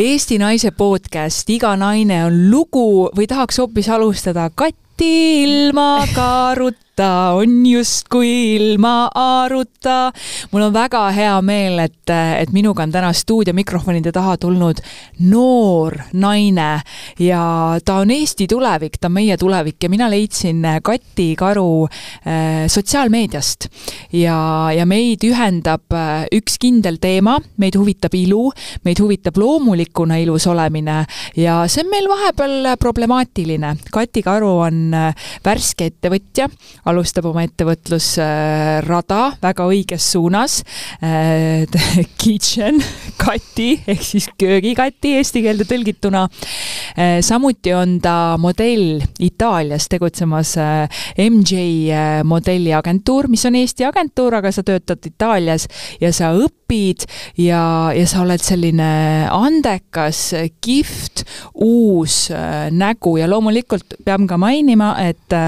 Eesti Naise podcast. Iga naine on lugu või tahaks hoopis alustada Kati ilma kaarut ta on justkui ilma aruta. mul on väga hea meel, et, et minuga on täna stuudio mikrofonide taha tulnud noor naine ja ta on Eesti tulevik, ta on meie tulevik ja mina leidsin Kati Karu äh, sotsiaalmeediast. ja, ja meid ühendab äh, üks kindel teema, meid huvitab ilu, meid huvitab loomulikuna ilus olemine ja see on meil vahepeal problemaatiline. Kati Karu on äh, värske ettevõtja alustab oma ettevõtlusrada väga õiges suunas. Äh, kitchen Kati ehk siis köögikati eesti keelde tõlgituna. Äh, samuti on ta modell Itaalias tegutsemas äh, MJ modelliagentuur, mis on Eesti agentuur, aga sa töötad Itaalias ja sa õpid ja, ja sa oled selline andekas, kihvt, uus nägu ja loomulikult pean ka mainima, et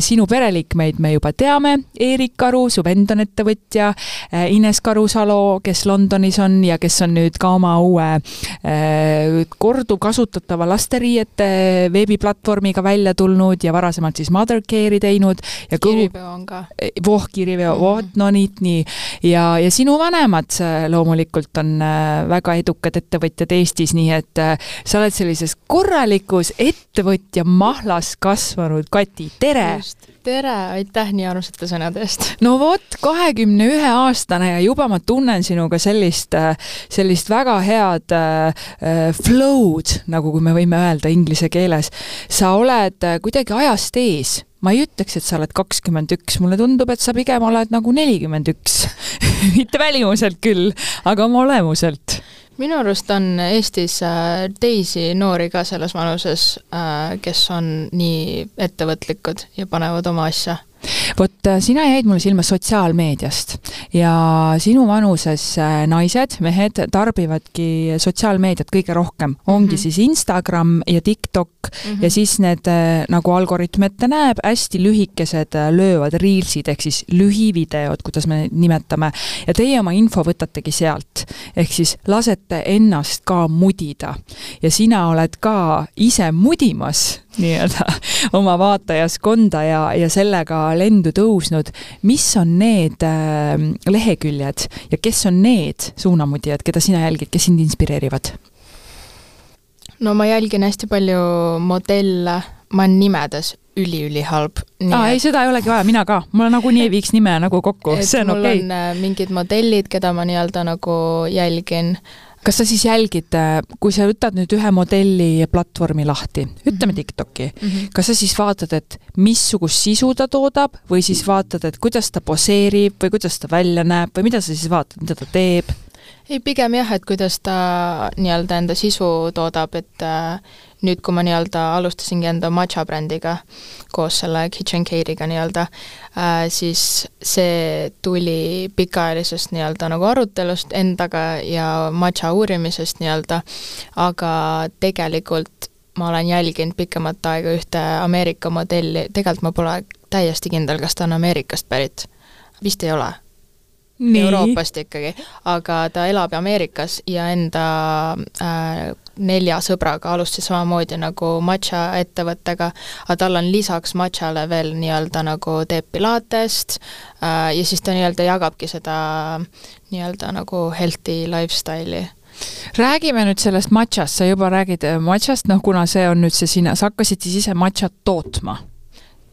sinu pere pereliikmeid me juba teame, Eerik Karu, su vend on ettevõtja, äh, Ines Karusalu, kes Londonis on ja kes on nüüd ka oma uue äh, korduvkasutatava lasteriiete veebiplatvormiga välja tulnud ja varasemalt siis Mother Care'i teinud. kiriveo on ka. Äh, voh, kiriveo mm, -hmm. vot no nii, nii. ja, ja sinu vanemad loomulikult on väga edukad ettevõtjad Eestis, nii et sa oled sellises korralikus ettevõtja mahlas kasvanud Kati, tere! tere, aitäh nii armsate sõnade eest! no vot, kahekümne ühe aastane ja juba ma tunnen sinuga sellist, sellist väga head äh, flow'd, nagu kui me võime öelda inglise keeles. sa oled kuidagi ajast ees ma ei ütleks, et sa oled kakskümmend üks, mulle tundub, et sa pigem oled nagu nelikümmend üks. mitte välimuselt küll, aga oma olemuselt minu arust on Eestis äh, teisi noori ka selles vanuses, äh, kes on nii ettevõtlikud ja panevad oma asja vot äh, sina jäid mulle silma sotsiaalmeediast ja sinu vanuses naised, mehed tarbivadki sotsiaalmeediat kõige rohkem, ongi mm -hmm. siis Instagram ja TikTok mm -hmm. ja siis need, nagu algoritm ette näeb, hästi lühikesed löövad reelsid ehk siis lühivideod, kuidas me neid nimetame. ja teie oma info võtategi sealt, ehk siis lasete ennast ka mudida ja sina oled ka ise mudimas nii-öelda oma vaatajaskonda ja, ja sellega lendu tõusnud. mis on need äh, leheküljed ja kes on need suunamudijad, keda sina jälgid, kes sind inspireerivad? no ma jälgin hästi palju modelle, ma olen nimedes üliülihalb. aa, ei, seda ei olegi vaja, mina ka, ma nagunii ei viiks nime nagu kokku, see on okei okay.. mul on äh, mingid modellid, keda ma nii-öelda nagu jälgin kas sa siis jälgid, äh, kui sa võtad nüüd ühe modelli platvormi lahti, ütleme mhm. TikToki mm, -hmm. kas sa siis vaatad, et missugust sisu ta toodab või siis vaatad, et kuidas ta poseerib või kuidas ta välja näeb või mida sa siis vaatad, mida ta teeb? ei, pigem jah, et kuidas ta nii-öelda enda sisu toodab, et äh, nüüd, kui ma nii-öelda alustasingi enda matša brändiga koos selle Kitchen Cate'iga nii-öelda äh,, siis see tuli pikaajalisest nii-öelda nagu arutelust endaga ja matša uurimisest nii-öelda, aga tegelikult ma olen jälginud pikemat aega ühte Ameerika modelli, tegelikult ma pole täiesti kindel, kas ta on Ameerikast pärit. vist ei ole Nii. Euroopast ikkagi, aga ta elab Ameerikas ja enda äh, nelja sõbraga alustas samamoodi nagu matša ettevõttega, aga tal on lisaks matšale veel nii-öelda nagu teeb pilatest äh, ja siis ta nii-öelda jagabki seda nii-öelda nagu healthy lifestyle'i. Räägime nüüd sellest matšast, sa juba räägid matšast, noh kuna see on nüüd see sina, sa hakkasid siis ise matšat tootma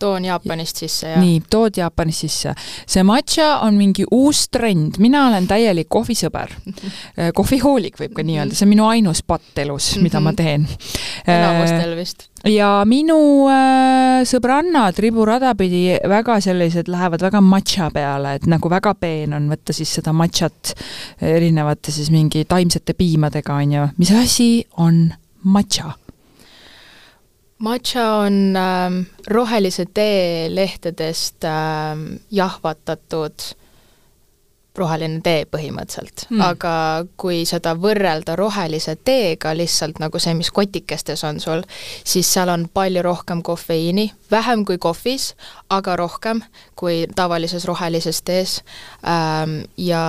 toon Jaapanist sisse, jah. nii, tood Jaapanist sisse. see matša on mingi uus trend, mina olen täielik kohvisõber äh, kohvihoolik võib ka nii öelda, see on minu ainus patt elus, mida ma mhm. teen. enamustel vist. Äh, ja minu äh, sõbrannad riburada pidi väga sellised, lähevad väga matša peale, et nagu väga peen on võtta siis seda matšat erinevate siis mingi taimsete piimadega, on ju. mis asi on matša? Matcha on äh, rohelise tee lehtedest äh, jahvatatud roheline tee põhimõtteliselt mm., aga kui seda võrrelda rohelise teega, lihtsalt nagu see, mis kotikestes on sul, siis seal on palju rohkem kofeiini, vähem kui kohvis, aga rohkem kui tavalises rohelises tees ähm, ja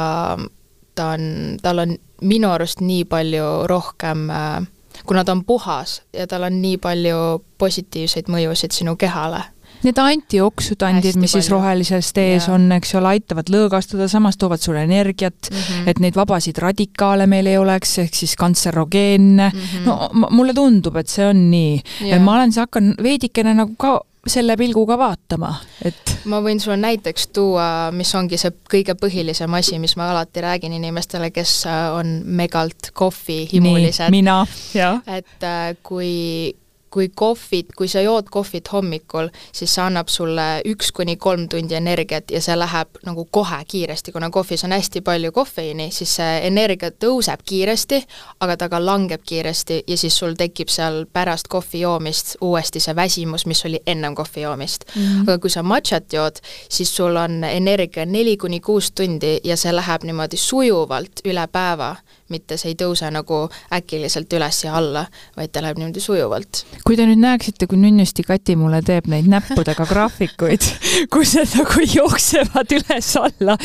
ta on, tal on minu arust nii palju rohkem äh, kuna ta on puhas ja tal on nii palju positiivseid mõjusid sinu kehale Need antioksüdandid, mis siis rohelises tees yeah. on, eks ole, aitavad lõõgastuda, samas toovad sulle energiat mm, -hmm. et neid vabasid radikaale meil ei oleks, ehk siis kantserogeenne mm. -hmm. no mulle tundub, et see on nii ma olen siis hakanud veidikene nagu ka selle pilguga vaatama, et ma võin sulle näiteks tuua, mis ongi see kõige põhilisem asi, mis ma alati räägin inimestele, kes on megalt kohvihimulised. mina, jah. et äh, kui kui kohvit, kui sa jood kohvit hommikul, siis see annab sulle üks kuni kolm tundi energiat ja see läheb nagu kohe kiiresti, kuna kohvis on hästi palju kofeiini, siis see energia tõuseb kiiresti, aga ta ka langeb kiiresti ja siis sul tekib seal pärast kohvi joomist uuesti see väsimus, mis oli ennem kohvi joomist mm. -hmm. aga kui sa matšat jood, siis sul on energia neli kuni kuus tundi ja see läheb niimoodi sujuvalt üle päeva mitte see ei tõuse nagu äkiliselt üles ja alla, vaid ta läheb niimoodi sujuvalt. kui te nüüd näeksite, kui nunnusti Kati mulle teeb neid näppudega graafikuid, kus need nagu jooksevad üles-alla,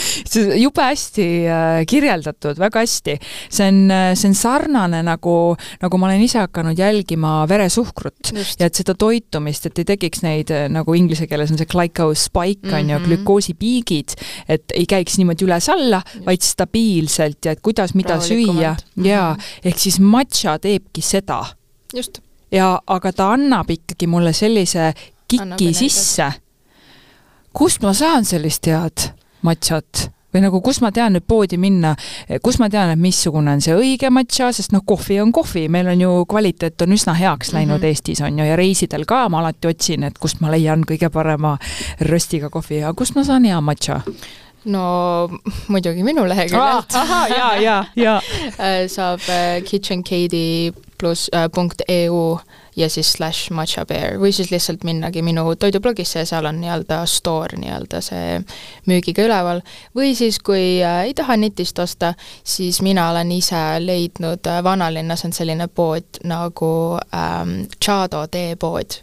jube hästi äh, kirjeldatud, väga hästi. see on, äh, see on sarnane nagu, nagu ma olen ise hakanud jälgima veresuhkrut Just. ja et seda toitumist, et ei tekiks neid, äh, nagu inglise keeles on see glycospike on mm -hmm. ju, glükoosipiigid, et ei käiks niimoodi üles-alla, vaid stabiilselt ja et kuidas, mida süüa süüa jaa, ehk siis matša teebki seda. just. ja aga ta annab ikkagi mulle sellise kiki sisse. kust ma saan sellist head matšat? või nagu, kus ma tean nüüd poodi minna, kus ma tean, et missugune on see õige matša, sest noh, kohvi on kohvi, meil on ju kvaliteet on üsna heaks läinud mm -hmm. Eestis on ju ja reisidel ka ma alati otsin, et kust ma leian kõige parema röstiga kohvi ja kust ma saan hea matša no muidugi minu leheküljelt ah,. ahah, ja, ja, ja äh, saab äh, kitchenkd pluss äh, punkt EU ja siis slash matcha bear või siis lihtsalt minnagi minu toidublogisse ja seal on nii-öelda store nii-öelda see müügiga üleval. või siis, kui äh, ei taha netist osta, siis mina olen ise leidnud äh,, vanalinnas on selline pood nagu ähm, Chado teepood.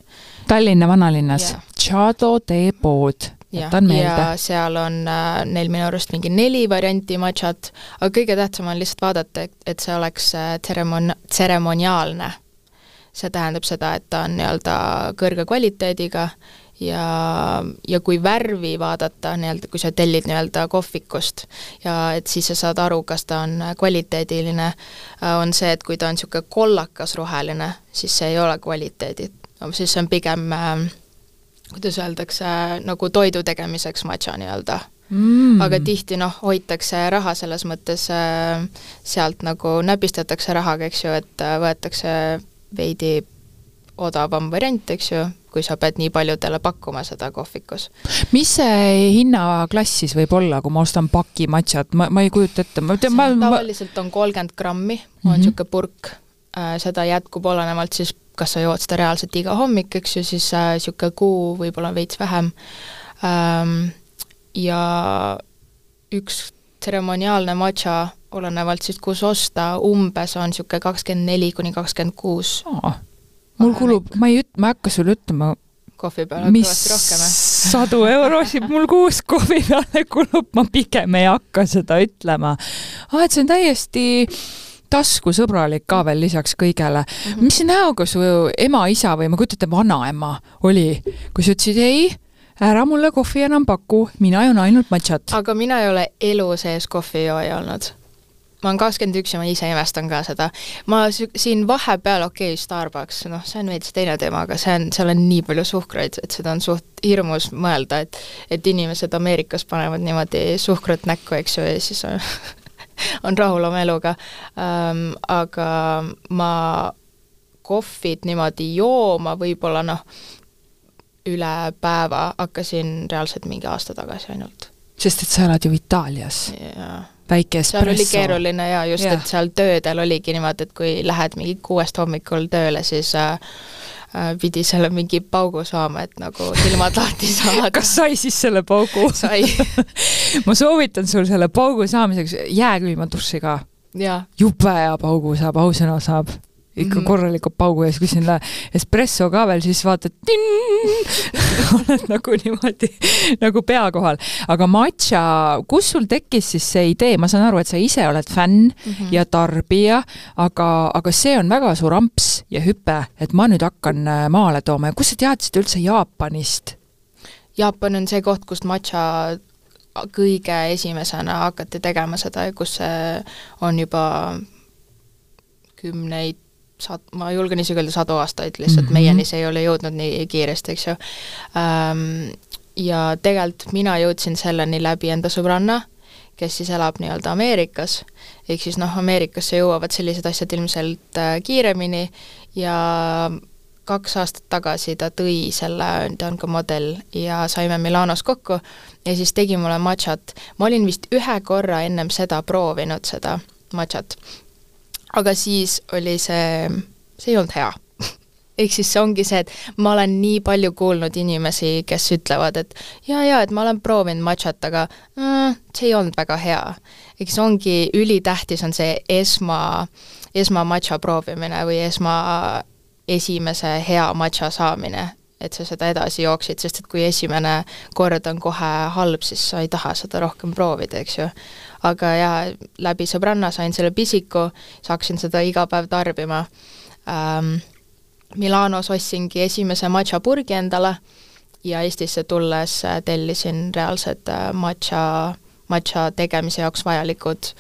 Tallinna vanalinnas yeah., Chado teepood jätan meelde. ja seal on äh, neil minu arust mingi neli varianti matšat, aga kõige tähtsam on lihtsalt vaadata, et, et see oleks äh, tseremon-, tseremoniaalne. see tähendab seda, et ta on nii-öelda kõrge kvaliteediga ja, ja kui värvi vaadata nii-öelda, kui sa tellid nii-öelda kohvikust ja et siis sa saad aru, kas ta on kvaliteediline, äh, on see, et kui ta on niisugune kollakas roheline, siis see ei ole kvaliteedi, siis see on pigem äh, kuidas öeldakse, nagu toidu tegemiseks matša nii-öelda. Mm.. aga tihti noh, hoitakse raha selles mõttes äh, sealt nagu näpistatakse rahaga, eks ju, et äh, võetakse veidi odavam variant, eks ju, kui sa pead nii paljudele pakkuma seda kohvikus. mis see hinnaklass siis võib olla, kui ma ostan paki matšat, ma, ma ei kujuta ette, ma tean, ma tavaliselt on kolmkümmend grammi, on niisugune mm -hmm. purk. Äh,, seda jätkub olenevalt siis kas sa jood seda reaalselt iga hommik, eks ju, siis niisugune äh, kuu võib-olla veits vähem ähm,. ja üks tseremoniaalne matša, olenevalt siis, kus osta, umbes on niisugune kakskümmend neli kuni kakskümmend kuus. mul kulub, ma ei üt-, ma ei hakka sulle ütlema, kohvi peale mis rohkem, sadu eurosid mul kuus kohvi peale kulub, ma pigem ei hakka seda ütlema. aa, et see on täiesti taskusõbralik ka veel lisaks kõigele mm. -hmm. mis näoga su ema-isa või ma kujutan ette, vanaema oli, kui sa ütlesid ei, ära mulle kohvi enam paku, mina joon ainult matšat. aga mina ei ole elu sees kohvijooja olnud. ma olen kakskümmend üks ja ma ise imestan ka seda. ma siin vahepeal, okei okay,, Starbucks, noh, see on veits teine teema, aga see on, seal on nii palju suhkruid, et seda on suht hirmus mõelda, et et inimesed Ameerikas panevad niimoodi suhkrut näkku, eks ju, ja siis on rahul oma eluga ähm,, aga ma kohvit niimoodi jooma võib-olla noh, üle päeva hakkasin reaalselt mingi aasta tagasi ainult. sest et sa elad ju Itaalias. väike espresso. seal oli keeruline ja just, et seal töödel oligi niimoodi, et kui lähed mingi kuuest hommikul tööle, siis Äh, pidi selle mingi paugu saama, et nagu silmad lahti saada. kas sai siis selle paugu? sai ma soovitan sul selle paugu saamiseks jääkülma duši ka. jube hea paugu saab, ausõna saab ikka Mhm. korraliku paugu siis kui sinna espresso ka veel, siis vaatad, oled nagu niimoodi nagu pea kohal. aga matša, kus sul tekkis siis see idee, ma saan aru, et sa ise oled fänn mm -hmm. ja tarbija, aga, aga see on väga suur amps ja hüpe, et ma nüüd hakkan äh, maale tooma ja kust sa teadsid üldse Jaapanist? Jaapan on see koht, kust matša kõige esimesena hakati tegema seda ja kus see on juba kümneid sad-, ma julgen isegi öelda sadu aastaid, lihtsalt mm. -hmm. meieni see ei ole jõudnud nii kiiresti, eks ju ähm,. Ja tegelikult mina jõudsin selleni läbi enda sõbranna, kes siis elab nii-öelda Ameerikas, ehk siis noh, Ameerikasse jõuavad sellised asjad ilmselt äh, kiiremini ja kaks aastat tagasi ta tõi selle, ta on ka modell ja saime Milanos kokku ja siis tegi mulle matšat. ma olin vist ühe korra ennem seda proovinud seda matšat. Aga siis oli see, see ei olnud hea ehk siis see ongi see, et ma olen nii palju kuulnud inimesi, kes ütlevad, et jaa, jaa, et ma olen proovinud matšat, aga mm, see ei olnud väga hea. ehk siis ongi ülitähtis on see esma, esmamatša proovimine või esma, esimese hea matša saamine, et sa seda edasi jooksid, sest et kui esimene kord on kohe halb, siis sa ei taha seda rohkem proovida, eks ju. aga jaa, läbi sõbranna sain selle pisiku, siis hakkasin seda iga päev tarbima ähm, Milanos ostsingi esimese matša purgi endale ja Eestisse tulles äh, tellisin reaalsed äh, matša, matša tegemise jaoks vajalikud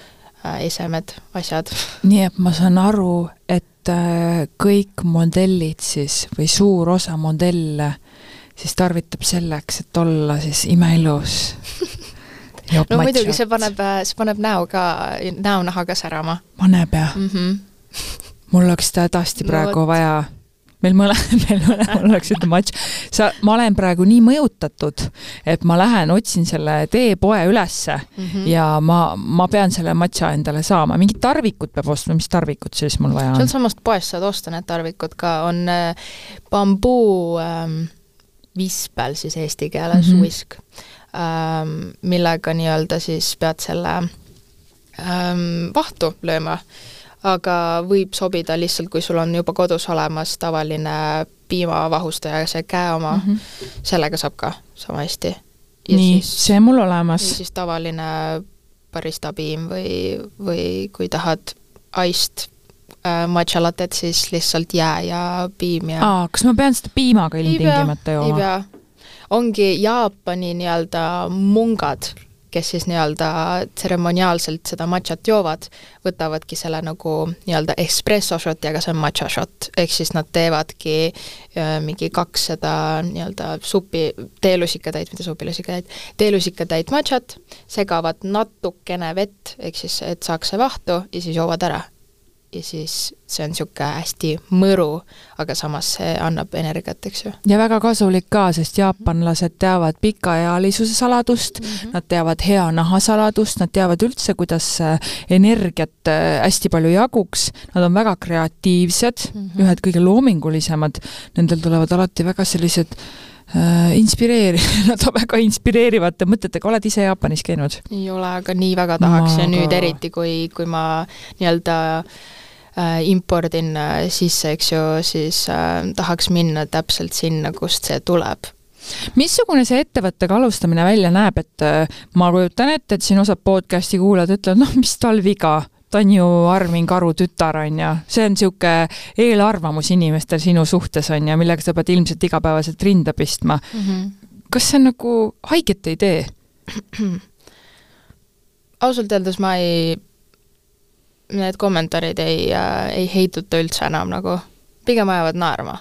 äh, esemed, asjad. nii et ma saan aru, et äh, kõik modellid siis või suur osa modelle siis tarvitab selleks, et olla siis imeilus. no muidugi, see paneb, see paneb näo ka, näonaha ka särama. paneb jah mm? -hmm. mul oleks seda hädasti No praegu vot. vaja meil mõle-, meil mõlemal oleks ühte matš. sa, ma olen praegu nii mõjutatud, et ma lähen otsin selle teepoe ülesse Mm -hmm. ja ma, ma pean selle matša endale saama. mingit tarvikut peab ostma, mis tarvikut siis mul vaja on? sealtsamast poest saad osta need tarvikud ka, on äh, bambuu ähm, vispel siis eesti keeles mm. -hmm. whisk ähm,, millega nii-öelda siis pead selle ähm, vahtu lööma, aga võib sobida lihtsalt, kui sul on juba kodus olemas tavaline piimavahustaja, see käe oma mm. -hmm. sellega saab ka sama hästi. nii, see mul olemas. siis tavaline barista piim või, või kui tahad iced äh, matcha latet, siis lihtsalt jää ja piim ja aa, kas ma pean seda piimaga ei ilmtingimata ei jooma? pea. ongi Jaapani nii-öelda mungad, kes siis nii-öelda tseremoniaalselt seda matšat joovad, võtavadki selle nagu nii-öelda espresso shot'i, aga see on matša shot, ehk siis nad teevadki äh, mingi kakssada nii-öelda supi, teelusikatäit, mitte supilusikatäit, teelusikatäit matšat, segavad natukene vett, ehk siis et saaks see vahtu ja siis joovad ära ja siis see on niisugune hästi mõru, aga samas see annab energiat, eks ju. ja väga kasulik ka, sest jaapanlased teavad pikaealisuse saladust mm, -hmm. nad teavad hea naha saladust, nad teavad üldse, kuidas energiat äh, hästi palju jaguks, nad on väga kreatiivsed mm, -hmm. ühed kõige loomingulisemad, nendel tulevad alati väga sellised äh, inspireeri-, nad on väga inspireerivate mõtetega, oled ise Jaapanis käinud? ei ole, aga nii väga tahaks Ma ja nüüd ka. eriti, kui, kui ma nii-öelda äh, impordin äh, sisse, eks ju, siis äh, tahaks minna täpselt sinna, kust see tuleb. missugune see ettevõttega alustamine välja näeb, et äh, ma kujutan ette, et siin osad podcast'i kuulajad ütlevad, noh, mis tal viga, ta on ju Armin Karu tütar, on ju, see on niisugune eelarvamus inimestel sinu suhtes, on ju, millega sa pead ilmselt igapäevaselt rinda pistma. mm. -hmm. kas see on nagu haiget ei tee? ausalt öeldes ma ei, need kommentaarid ei äh,, ei heiduta üldse enam nagu, pigem ajavad naerma.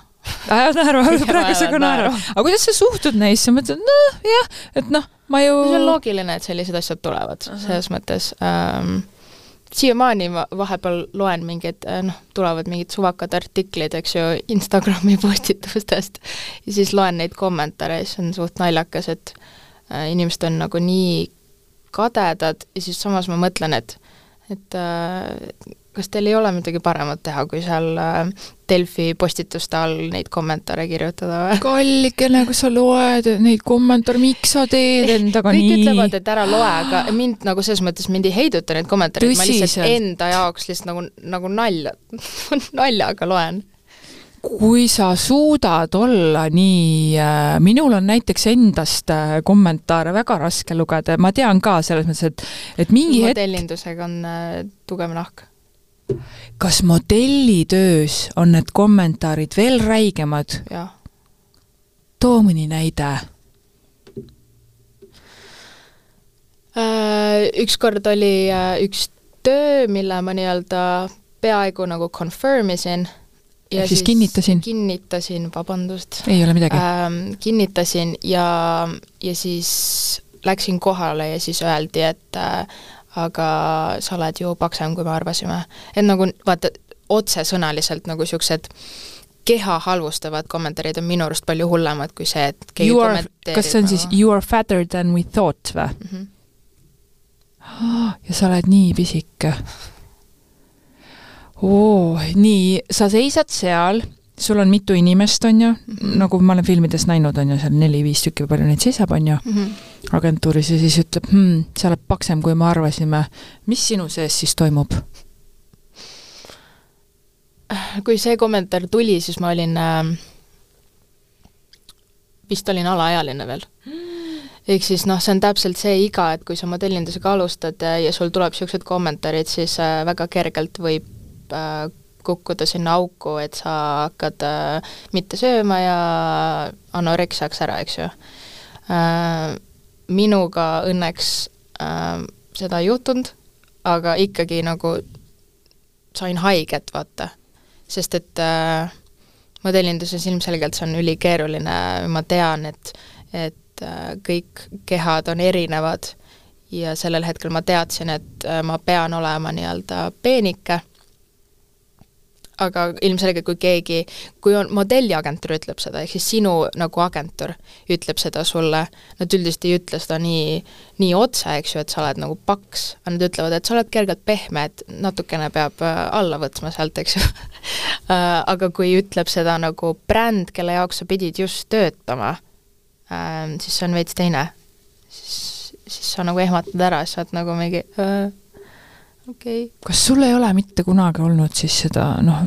ajad naerma, Pigem praegu sa ka ajavad naerad. naerma. aga kuidas sa suhtud neisse, mõtled, noh, jah, et noh, ma ju see on loogiline, et sellised asjad tulevad, selles mõttes ähm, siiamaani ma vahepeal loen mingeid, noh, tulevad mingid suvakad artiklid, eks ju, Instagrami postitustest ja siis loen neid kommentaare ja siis on suht naljakas, et äh, inimesed on nagu nii kadedad ja siis samas ma mõtlen, et et äh, kas teil ei ole midagi paremat teha, kui seal äh, Delfi postituste all neid kommentaare kirjutada või? kallikene, kas sa loed neid kommentaare, miks sa teed endaga kõik nii? kõik ütlevad, et ära loe, aga mind nagu selles mõttes, mind ei heiduta need kommentaarid, ma lihtsalt enda jaoks lihtsalt nagu, nagu nalja naljaga loen. Kui sa suudad olla nii äh,, minul on näiteks endast äh, kommentaare väga raske lugeda ja ma tean ka selles mõttes, et, et mingi modellindusega on äh, tugev nahk. kas modellitöös on need kommentaarid veel räigemad? jah. too mõni näide. Ükskord oli üks töö, mille ma nii-öelda peaaegu nagu confirm isin. Ehk siis kinnitasin? kinnitasin, vabandust ei ole midagi äh, ähm, kinnitasin ja, ja siis läksin kohale ja siis öeldi, et äh, aga sa oled ju paksem, kui me arvasime. et nagu vaata, otsesõnaliselt nagu niisugused keha halvustavad kommentaarid on minu arust palju hullemad kui see, et keegi You are, kas see on siis nagu- you are fatter than we thought või? Mhm. ja sa oled nii pisike. Oo, nii, sa seisad seal, sul on mitu inimest, on ju mm. -hmm. nagu ma olen filmides näinud, on ju, seal neli-viis tükki või palju neid seisab, on ju, Mhm. agentuuris ja siis ütleb hmm,, sa oled paksem, kui me arvasime. mis sinu sees siis toimub? kui see kommentaar tuli, siis ma olin äh,, vist olin alaealine veel. ehk siis noh, see on täpselt see iga, et kui sa modellindusega alustad äh, ja sul tuleb niisugused kommentaarid, siis äh, väga kergelt võib äh, kukkuda sinna auku, et sa hakkad äh, mitte sööma ja anoreksiaks ära, eks ju äh,. minuga õnneks seda ei juhtunud, aga ikkagi nagu sain haiget, vaata. sest et äh, modellinduses ilmselgelt see on ülikeeruline, ma tean, et, et äh, kõik kehad on erinevad ja sellel hetkel ma teadsin, et äh, ma pean olema nii-öelda peenike, aga ilmselgelt kui keegi, kui on modelliagentuur ütleb seda, ehk siis sinu nagu agentuur ütleb seda sulle, nad üldiselt ei ütle seda nii, nii otse, eks ju, et sa oled nagu paks, aga nad ütlevad, et sa oled kergelt pehme, et natukene peab äh, alla võtma sealt, eks ju Äh, aga kui ütleb seda nagu bränd, kelle jaoks sa pidid just töötama, siis see on veits teine. siis, siis sa nagu ehmatad ära, siis sa oled nagu mingi äh, okei okay. kas sul ei ole mitte kunagi olnud siis seda, noh,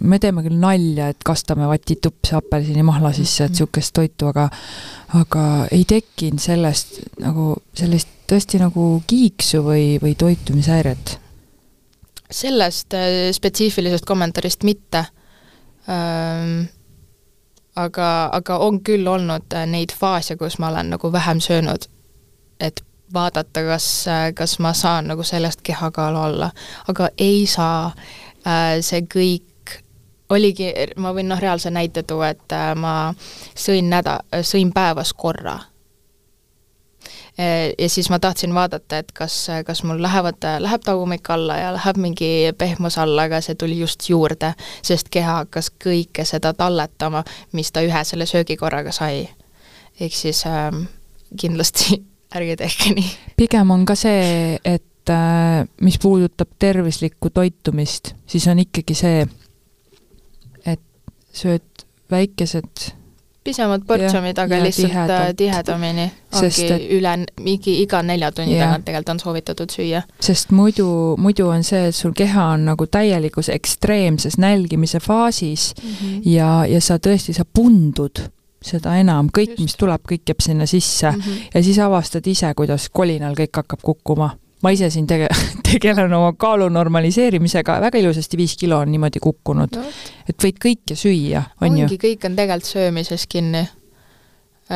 me teeme küll nalja, et kastame vatitupse apelsinimahla sisse, et niisugust toitu, aga aga ei tekkinud sellest nagu, sellist tõesti nagu kiiksu või, või toitumishäiret? sellest äh, spetsiifilisest kommentaarist mitte ähm,. aga, aga on küll olnud äh, neid faase, kus ma olen nagu vähem söönud, et vaadata, kas, kas ma saan nagu sellest kehakaalu alla, aga ei saa äh,. see kõik oligi, ma võin noh, reaalse näite tuua, et äh, ma sõin näda-, sõin päevas korra ja siis ma tahtsin vaadata, et kas, kas mul lähevad, läheb tagumik alla ja läheb mingi pehmus alla, aga see tuli just juurde, sest keha hakkas kõike seda talletama, mis ta ühe selle söögikorraga sai. ehk siis ähm, kindlasti ärge tehke nii. pigem on ka see, et äh, mis puudutab tervislikku toitumist, siis on ikkagi see, et sööd väikesed pisemad portsjonid, aga ja lihtsalt äh, tihedalt. tihedamini. Sest ongi et- üle, mingi iga nelja tunni Jah. tagant tegelikult on soovitatud süüa. sest muidu, muidu on see, et sul keha on nagu täielikus ekstreemses nälgimise faasis Mm -hmm. ja, ja sa tõesti, sa pundud seda enam, kõik, mis tuleb, kõik jääb sinna sisse Mm -hmm. ja siis avastad ise, kuidas kolinal kõik hakkab kukkuma. ma ise siin tege-, tegelen oma kaalu normaliseerimisega, väga ilusasti viis kilo on niimoodi kukkunud, no, et võid kõike süüa, on ju. ongi, kõik on tegelikult söömises kinni.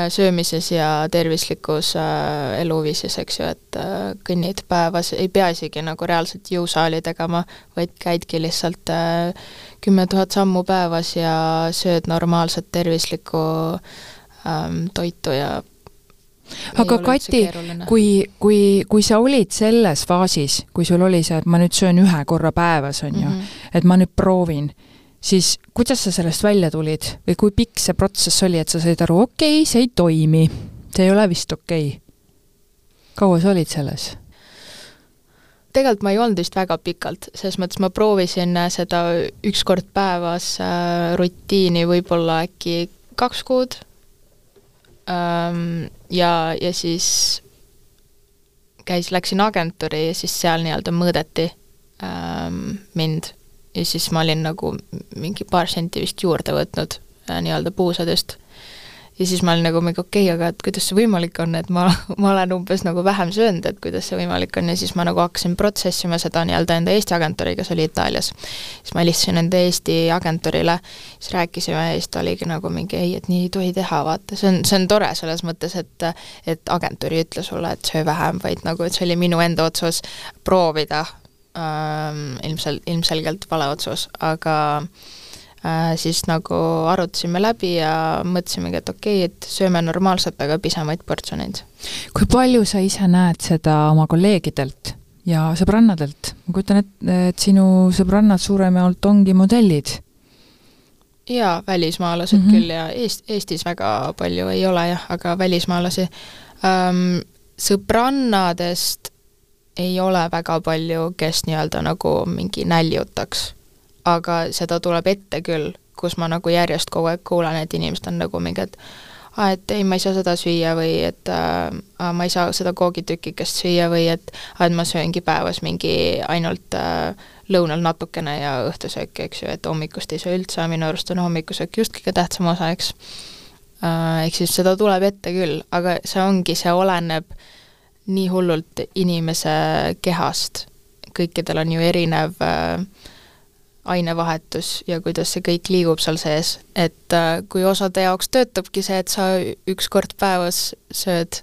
söömises ja tervislikus äh, eluviisis, eks ju, et äh, kõnnid päevas, ei pea isegi nagu reaalselt jõusaali tegema, vaid käidki lihtsalt äh, kümme tuhat sammu päevas ja sööd normaalset tervislikku ähm, toitu ja aga Kati, kui, kui, kui sa olid selles faasis, kui sul oli see, et ma nüüd söön ühe korra päevas, on ju mm, mm, -hmm. et ma nüüd proovin, siis kuidas sa sellest välja tulid või kui pikk see protsess oli, et sa said aru, okei okay,, see ei toimi, see ei ole vist okei okay.? kaua sa olid selles? Tegelikult ma ei olnud vist väga pikalt, selles mõttes ma proovisin äh, seda üks kord päevas äh, rutiini võib-olla äkki kaks kuud. Ja, ja siis käis, läksin agentuuri ja siis seal nii-öelda mõõdeti ähm, mind. Ja siis ma olin nagu mingi paar senti vist juurde võtnud äh, nii-öelda puusadest ja siis ma olin nagu mingi okei okay,, aga et kuidas see võimalik on, et ma, ma olen umbes nagu vähem söönud, et kuidas see võimalik on ja siis ma nagu hakkasin protsessima seda nii-öelda enda Eesti agentuuri, kes oli Itaalias. siis ma helistasin enda Eesti agentuurile, siis rääkisime ja siis ta oligi nagu mingi ei, et nii ei tohi teha, vaata, see on, see on tore selles mõttes, et et agentuur ei ütle sulle, et söö vähem, vaid nagu, et see oli minu enda otsus proovida ähm,, ilmselt, ilmselgelt vale otsus, aga Äh, siis nagu arutasime läbi ja mõtlesimegi, et okei okay,, et sööme normaalselt, aga pisemaid portsjoneid. kui palju sa ise näed seda oma kolleegidelt ja sõbrannadelt? ma kujutan ette, et sinu sõbrannad suuremjaolt ongi modellid. jaa, välismaalased mm -hmm. küll ja Eest-, Eestis väga palju ei ole jah, aga välismaalasi ähm,. sõbrannadest ei ole väga palju, kes nii-öelda nagu mingi näljutaks aga seda tuleb ette küll, kus ma nagu järjest kogu aeg kuulen, et inimesed on nagu mingi, et aa, et ei, ma ei saa seda süüa või et äh, ma ei saa seda koogitükikest süüa või et aa, et ma sööngi päevas mingi ainult äh, lõunal natukene ja õhtusööki, eks ju, et hommikust ei söö üldse, minu arust on hommikusöök just kõige tähtsam osa, eks äh,. Ehk siis seda tuleb ette küll, aga see ongi, see oleneb nii hullult inimese kehast, kõikidel on ju erinev äh, ainevahetus ja kuidas see kõik liigub seal sees, et äh, kui osade jaoks töötabki see, et sa üks kord päevas sööd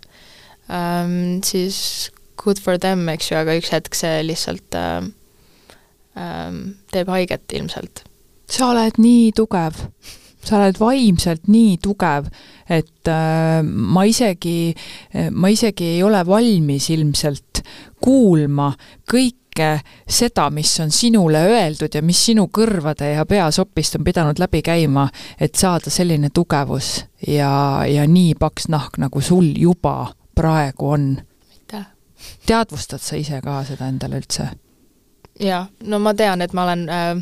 ähm,, siis good for them, eks ju, aga üks hetk see lihtsalt ähm, ähm, teeb haiget ilmselt. sa oled nii tugev, sa oled vaimselt nii tugev, et äh, ma isegi, ma isegi ei ole valmis ilmselt kuulma kõik kõike seda, mis on sinule öeldud ja mis sinu kõrvade ja peasopist on pidanud läbi käima, et saada selline tugevus ja, ja nii paks nahk, nagu sul juba praegu on. aitäh! teadvustad sa ise ka seda endale üldse? jaa, no ma tean, et ma olen äh,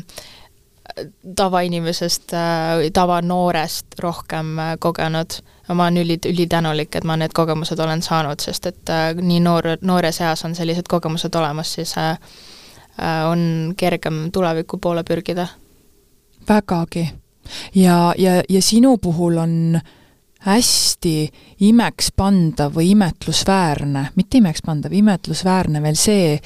tavainimesest äh,, tavanoorest rohkem äh, kogenud ma olen üli, ülitänulik, et ma need kogemused olen saanud, sest et äh, nii noor, noores eas on sellised kogemused olemas, siis on kergem tuleviku poole pürgida. vägagi. ja, ja, ja sinu puhul on äh, hästi imekspandav või imetlusväärne, mitte imekspandav, imetlusväärne veel see,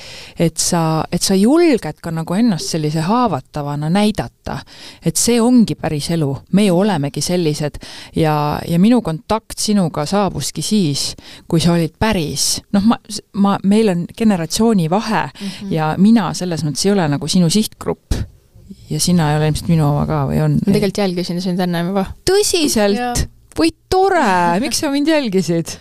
et sa, et sa julged ka nagu ennast sellise haavatavana näidata. et see ongi päris elu, meie olemegi sellised ja, ja minu kontakt sinuga saabuski siis, kui sa olid päris, noh, ma, ma, meil on generatsioonivahe mm -hmm. ja mina selles mõttes ei ole nagu sinu sihtgrupp ja sina ei ole ilmselt minu oma ka või on? ma tegelikult jälgisin sind ennem juba. tõsiselt? Või tore, miks sa mind jälgisid?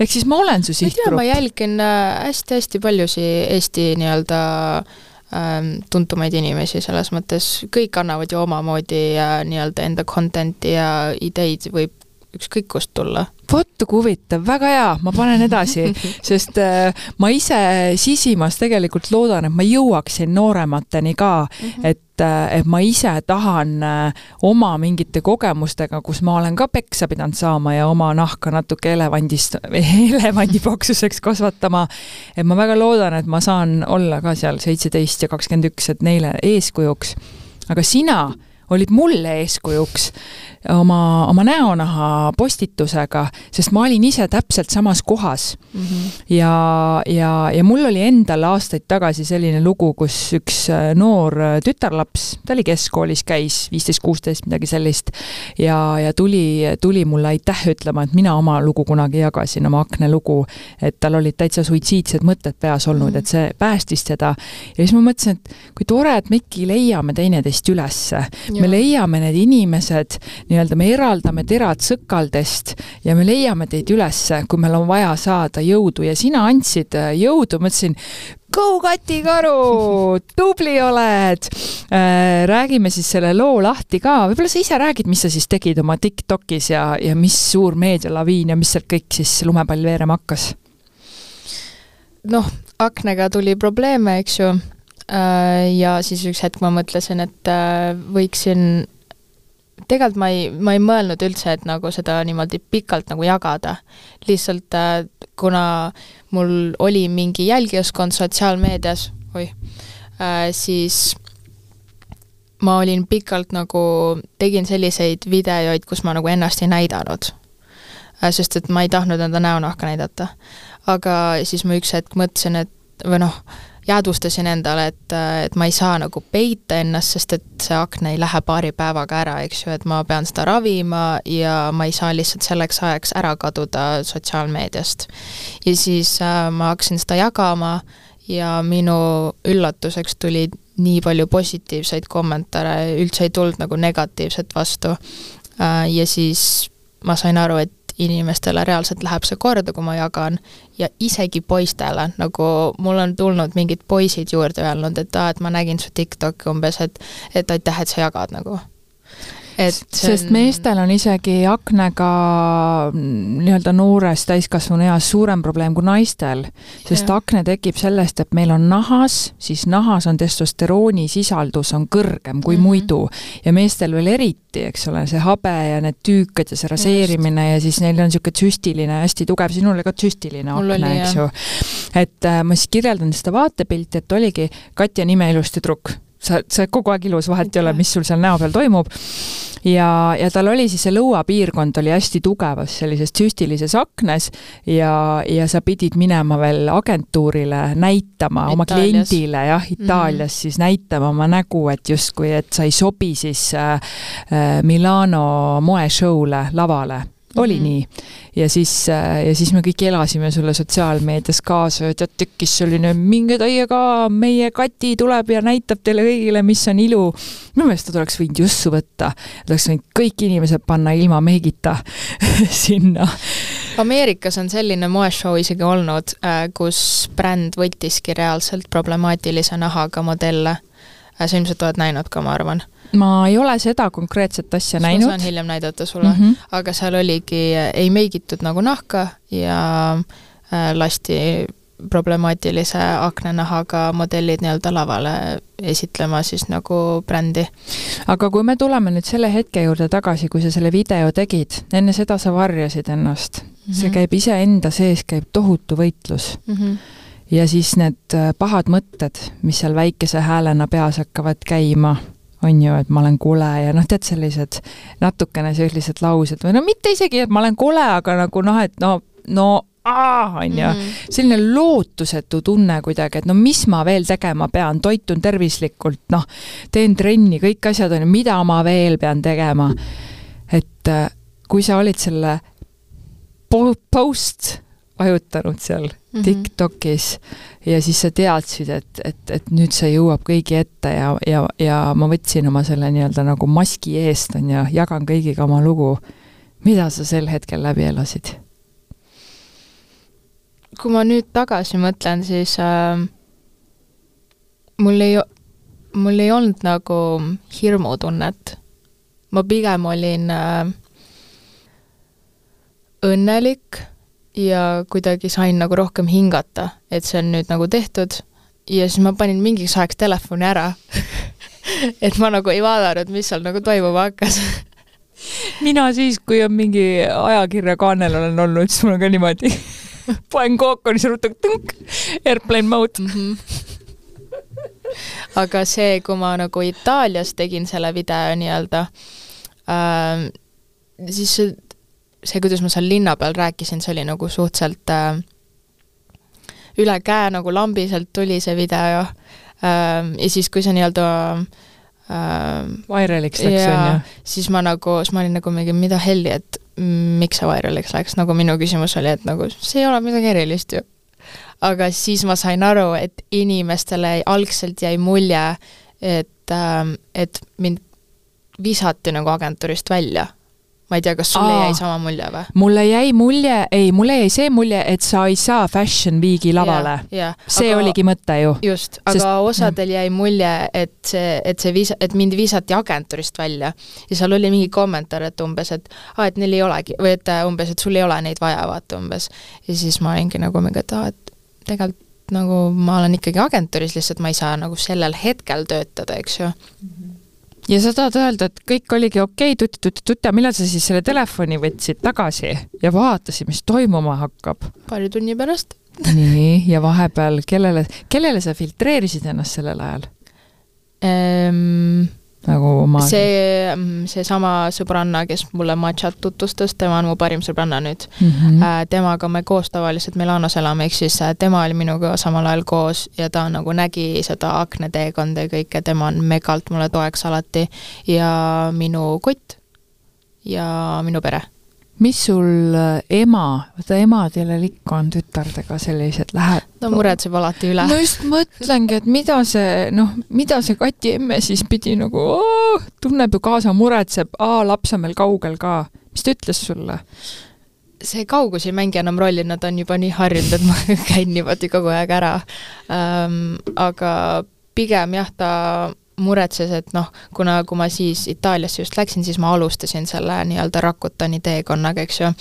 ehk siis ma olen su sihtgrupp? ma jälgin hästi-hästi äh, paljusid Eesti nii-öelda ähm, tuntumaid inimesi, selles mõttes kõik annavad ju omamoodi äh, nii-öelda enda content'i ja ideid võib ükskõik kust tulla. vot kui huvitav, väga hea, ma panen edasi, sest äh, ma ise sisimas tegelikult loodan, et ma jõuaksin nooremateni ka mm, -hmm. et, äh, et ma ise tahan äh, oma mingite kogemustega, kus ma olen ka peksa pidanud saama ja oma nahka natuke elevandist, elevandi paksuseks kasvatama, et ma väga loodan, et ma saan olla ka seal seitseteist ja kakskümmend üks, et neile eeskujuks. aga sina olid mulle eeskujuks oma, oma näonaha postitusega, sest ma olin ise täpselt samas kohas mm. -hmm. ja, ja, ja mul oli endal aastaid tagasi selline lugu, kus üks äh, noor äh, tütarlaps, ta oli keskkoolis, käis viisteist, kuusteist, midagi sellist, ja, ja tuli, tuli mulle aitäh ütlema, et mina oma lugu kunagi jagasin, oma aknalugu, et tal olid täitsa suitsiidsed mõtted peas olnud mm, -hmm. et see päästis teda. ja siis ma mõtlesin, et kui tore, et me ikkagi leiame teineteist ülesse. Me leiame need inimesed, nii-öelda me eraldame terad sõkaldest ja me leiame teid ülesse, kui meil on vaja saada jõudu. Ja sina andsid äh, jõudu, ma ütlesin, Go Kati Karu, tubli oled! Äh,. räägime siis selle loo lahti ka, võib-olla sa ise räägid, mis sa siis tegid oma Tiktokis ja, ja mis suur meedialaviin ja mis sealt kõik siis lumepall veerema hakkas? noh, aknaga tuli probleeme, eks ju, ja siis üks hetk ma mõtlesin, et võiksin tegelikult ma ei, ma ei mõelnud üldse, et nagu seda niimoodi pikalt nagu jagada. lihtsalt äh, kuna mul oli mingi jälgijaskond sotsiaalmeedias, oih äh,, siis ma olin pikalt nagu, tegin selliseid videoid, kus ma nagu ennast ei näidanud äh,. sest et ma ei tahtnud enda näonahka näidata. aga siis ma üks hetk mõtlesin, et või noh, jäädvustasin endale, et, et ma ei saa nagu peita ennast, sest et see akna ei lähe paari päevaga ära, eks ju, et ma pean seda ravima ja ma ei saa lihtsalt selleks ajaks ära kaduda sotsiaalmeediast. ja siis äh, ma hakkasin seda jagama ja minu üllatuseks tuli nii palju positiivseid kommentaare, üldse ei tulnud nagu negatiivset vastu äh,. ja siis ma sain aru, et inimestele reaalselt läheb see korda, kui ma jagan, ja isegi poistele, nagu mul on tulnud mingid poisid juurde öelnud, et aa, et ma nägin su TikTok'i umbes, et et aitäh, et sa jagad nagu. Et sest meestel on isegi aknaga nii-öelda noores täiskasvanueas suurem probleem kui naistel, sest ja. akne tekib sellest, et meil on nahas, siis nahas on testosterooni sisaldus on kõrgem kui mm -hmm. muidu ja meestel veel eriti, eks ole, see habe ja need tüükad ja see raseerimine Just. ja siis neil on niisugune tsüstiline, hästi tugev, sinul oli ka tsüstiline akne, eks ju. et äh, ma siis kirjeldan seda vaatepilti, et oligi Katja nime ilus tüdruk sa, sa oled kogu aeg ilus, vahet ei ole, mis sul seal näo peal toimub ja, ja tal oli siis see lõuapiirkond oli hästi tugevas sellises süstilises aknas ja, ja sa pidid minema veel agentuurile näitama Itaalias. oma kliendile jah, Itaalias mm. siis näitama oma nägu, et justkui, et sa ei sobi siis äh, äh Milano moeshow'le lavale oli mm -hmm. nii. ja siis, äh, ja siis me kõik elasime sulle sotsiaalmeedias kaasa ja tead, tekkis selline, minge teie ka, meie Kati tuleb ja näitab teile kõigile, mis on ilu. minu meelest ta tuleks võinud jussu võtta, ta oleks võinud kõik inimesed panna ilma meigita sinna. Ameerikas on selline moeshow isegi olnud, äh, kus bränd võttiski reaalselt problemaatilise nahaga modelle. Äh, sa ilmselt oled näinud ka, ma arvan ma ei ole seda konkreetset asja ma näinud. ma saan hiljem näidata sulle mm, -hmm. aga seal oligi, ei meigitud nagu nahka ja äh, lasti problemaatilise aknanahaga modellid nii-öelda lavale esitlema siis nagu brändi. aga kui me tuleme nüüd selle hetke juurde tagasi, kui sa selle video tegid, enne seda sa varjasid ennast mm. -hmm. see käib iseenda sees, käib tohutu võitlus mm. -hmm ja siis need äh, pahad mõtted, mis seal väikese häälena peas hakkavad käima on ju, et ma olen kole ja noh, tead, sellised natukene sellised laused või no mitte isegi, et ma olen kole, aga nagu noh, et no, no on ju, mhm. selline lootusetu tunne kuidagi, et no mis ma veel tegema pean, toitun tervislikult, noh, teen trenni, kõik asjad on ju, mida ma veel pean tegema. et äh, kui sa olid selle post vajutanud seal mm -hmm. TikTokis ja siis sa teadsid, et, et, et nüüd see jõuab kõigi ette ja, ja, ja ma võtsin oma selle nii-öelda nagu maski eest, on ju, jagan kõigiga oma lugu. mida sa sel hetkel läbi elasid? kui ma nüüd tagasi mõtlen, siis äh, mul ei, mul ei olnud nagu hirmutunnet. ma pigem olin äh, õnnelik ja kuidagi sain nagu rohkem hingata, et see on nüüd nagu tehtud ja siis ma panin mingiks ajaks telefoni ära et ma nagu ei vaadanud, mis seal nagu toimuma hakkas mina siis, kui on mingi ajakirjakaanel olen olnud, siis mul on ka niimoodi panen kookoni, siis ruttan tõnk, airplane mode mm. -hmm. aga see, kui ma nagu Itaalias tegin selle video nii-öelda äh,, siis see see, kuidas ma seal linna peal rääkisin, see oli nagu suhteliselt äh, üle käe nagu lambiselt tuli see video äh, ja siis, kui see nii-öelda äh, Viraliks läks, on ju? siis ma nagu, siis ma olin nagu mingi, mida helli, et miks see viraliks läks, nagu minu küsimus oli, et nagu see ei ole midagi erilist ju. aga siis ma sain aru, et inimestele algselt jäi mulje, et äh,, et mind visati nagu agentuurist välja ma ei tea, kas sulle Aa, jäi sama mulje või? mulle jäi mulje, ei, mulle jäi see mulje, et sa ei saa Fashion Weeki lavale. see aga, oligi mõte ju. just, aga Sest, osadel jäi mulje, et see, et see viis-, et mind visati agentuurist välja. ja seal oli mingi kommentaar, et umbes, et aa, et neil ei olegi, või et umbes, et sul ei ole neid vaja, vaata umbes. ja siis ma olingi nagu mingi, et aa, et tegelikult nagu ma olen ikkagi agentuuris, lihtsalt ma ei saa nagu sellel hetkel töötada, eks ju. Ja sa tahad öelda, et kõik oligi okei okay,, tuti-tuti-tuti, millal sa siis selle telefoni võtsid tagasi ja vaatasid, mis toimuma hakkab? paari tunni pärast. nii, ja vahepeal kellele, kellele sa filtreerisid ennast sellel ajal ehm...? Nagu oma see, mm, seesama sõbranna, kes mulle matšat tutvustas, tema on mu parim sõbranna nüüd mm. -hmm. temaga me koos tavaliselt Milanos elame, ehk siis äh, tema oli minuga samal ajal koos ja ta nagu nägi seda aknateekonda ja kõike, tema on megalt mulle toeks alati ja minu kott ja minu pere mis sul äh, ema, vaata emadel ikka on tütardega sellised lähed-? no muretseb alati üle. no just mõtlengi, et mida see, noh, mida see Kati emme siis pidi nagu oo, tunneb ju kaasa, muretseb, aa, laps on veel kaugel ka. mis ta ütles sulle? see kaugus ei mängi enam rolli, nad on juba nii harjunud, et ma käin niimoodi kogu aeg ära ähm,. aga pigem jah, ta muretses, et noh, kuna, kui ma siis Itaaliasse just läksin, siis ma alustasin selle nii-öelda Rakutani teekonnaga, eks ju.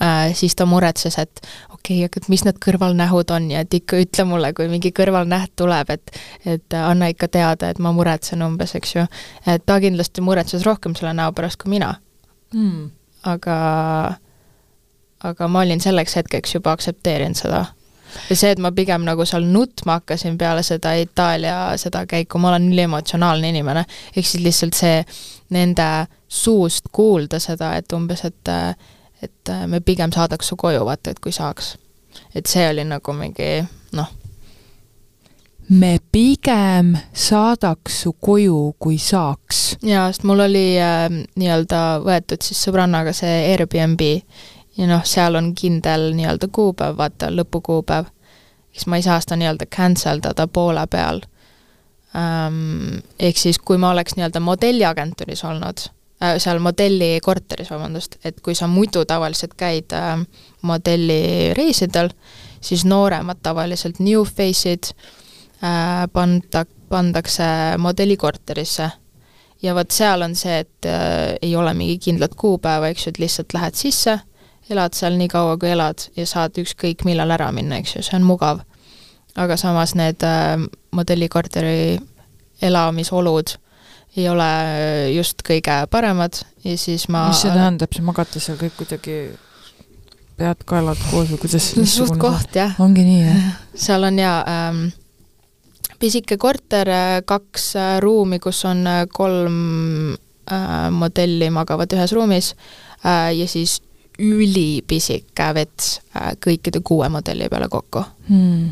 Äh,, siis ta muretses, et okei okay,, aga mis need kõrvalnähud on ja et ikka ütle mulle, kui mingi kõrvalnäht tuleb, et et anna ikka teada, et ma muretsen umbes, eks ju. et ta kindlasti muretses rohkem selle näo pärast kui mina. Mm.. aga, aga ma olin selleks hetkeks juba aktsepteerinud seda ja see, et ma pigem nagu seal nutma hakkasin peale seda Itaalia seda käiku, ma olen üliemotsionaalne inimene, ehk siis lihtsalt see nende suust kuulda seda, et umbes, et et me pigem saadaks su koju, vaata, et kui saaks. et see oli nagu mingi noh. me pigem saadaks su koju, kui saaks. jaa, sest mul oli äh, nii-öelda võetud siis sõbrannaga see Airbnb ja noh, seal on kindel nii-öelda kuupäev, vaata, lõpukuupäev, siis ma ei saa seda nii-öelda cancel dada poole peal ähm,. Ehk siis, kui ma oleks nii-öelda modelliagentuuris olnud äh,, seal modellikorteris, vabandust, et kui sa muidu tavaliselt käid äh, modellireisidel, siis nooremad tavaliselt new face'id äh, panda, pandakse modellikorterisse ja vot seal on see, et äh, ei ole mingi kindlat kuupäeva, eks ju, et lihtsalt lähed sisse elad seal nii kaua, kui elad ja saad ükskõik millal ära minna, eks ju, see on mugav. aga samas need äh, modellikorteri elamisolud ei ole just kõige paremad ja siis ma mis see tähendab, sa magate seal kõik kuidagi pead kaelad koos või kuidas suht koht, jah. ongi nii, jah? seal on jaa ähm, pisike korter, äh, kaks äh, ruumi, kus on äh, kolm äh, modelli magavad ühes ruumis äh, ja siis ülipisike vets äh, kõikide kuue modelli peale kokku. Hmm..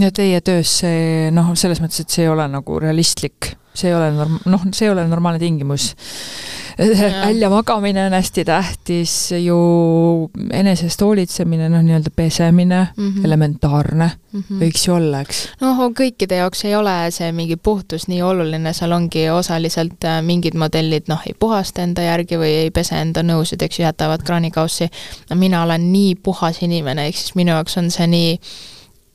ja teie töös see noh, selles mõttes, et see ei ole nagu realistlik, see ei ole norm-, noh, see ei ole normaalne tingimus väljamagamine on hästi tähtis, ju enesest hoolitsemine, noh, nii-öelda pesemine mm, -hmm. elementaarne mm, -hmm. võiks ju olla, eks? noh, kõikide jaoks ei ole see mingi puhtus nii oluline, seal ongi osaliselt äh, mingid modellid noh, ei puhasta enda järgi või ei pese enda nõusid, eks ju, jätavad kraanikaussi. no mina olen nii puhas inimene, ehk siis minu jaoks on see nii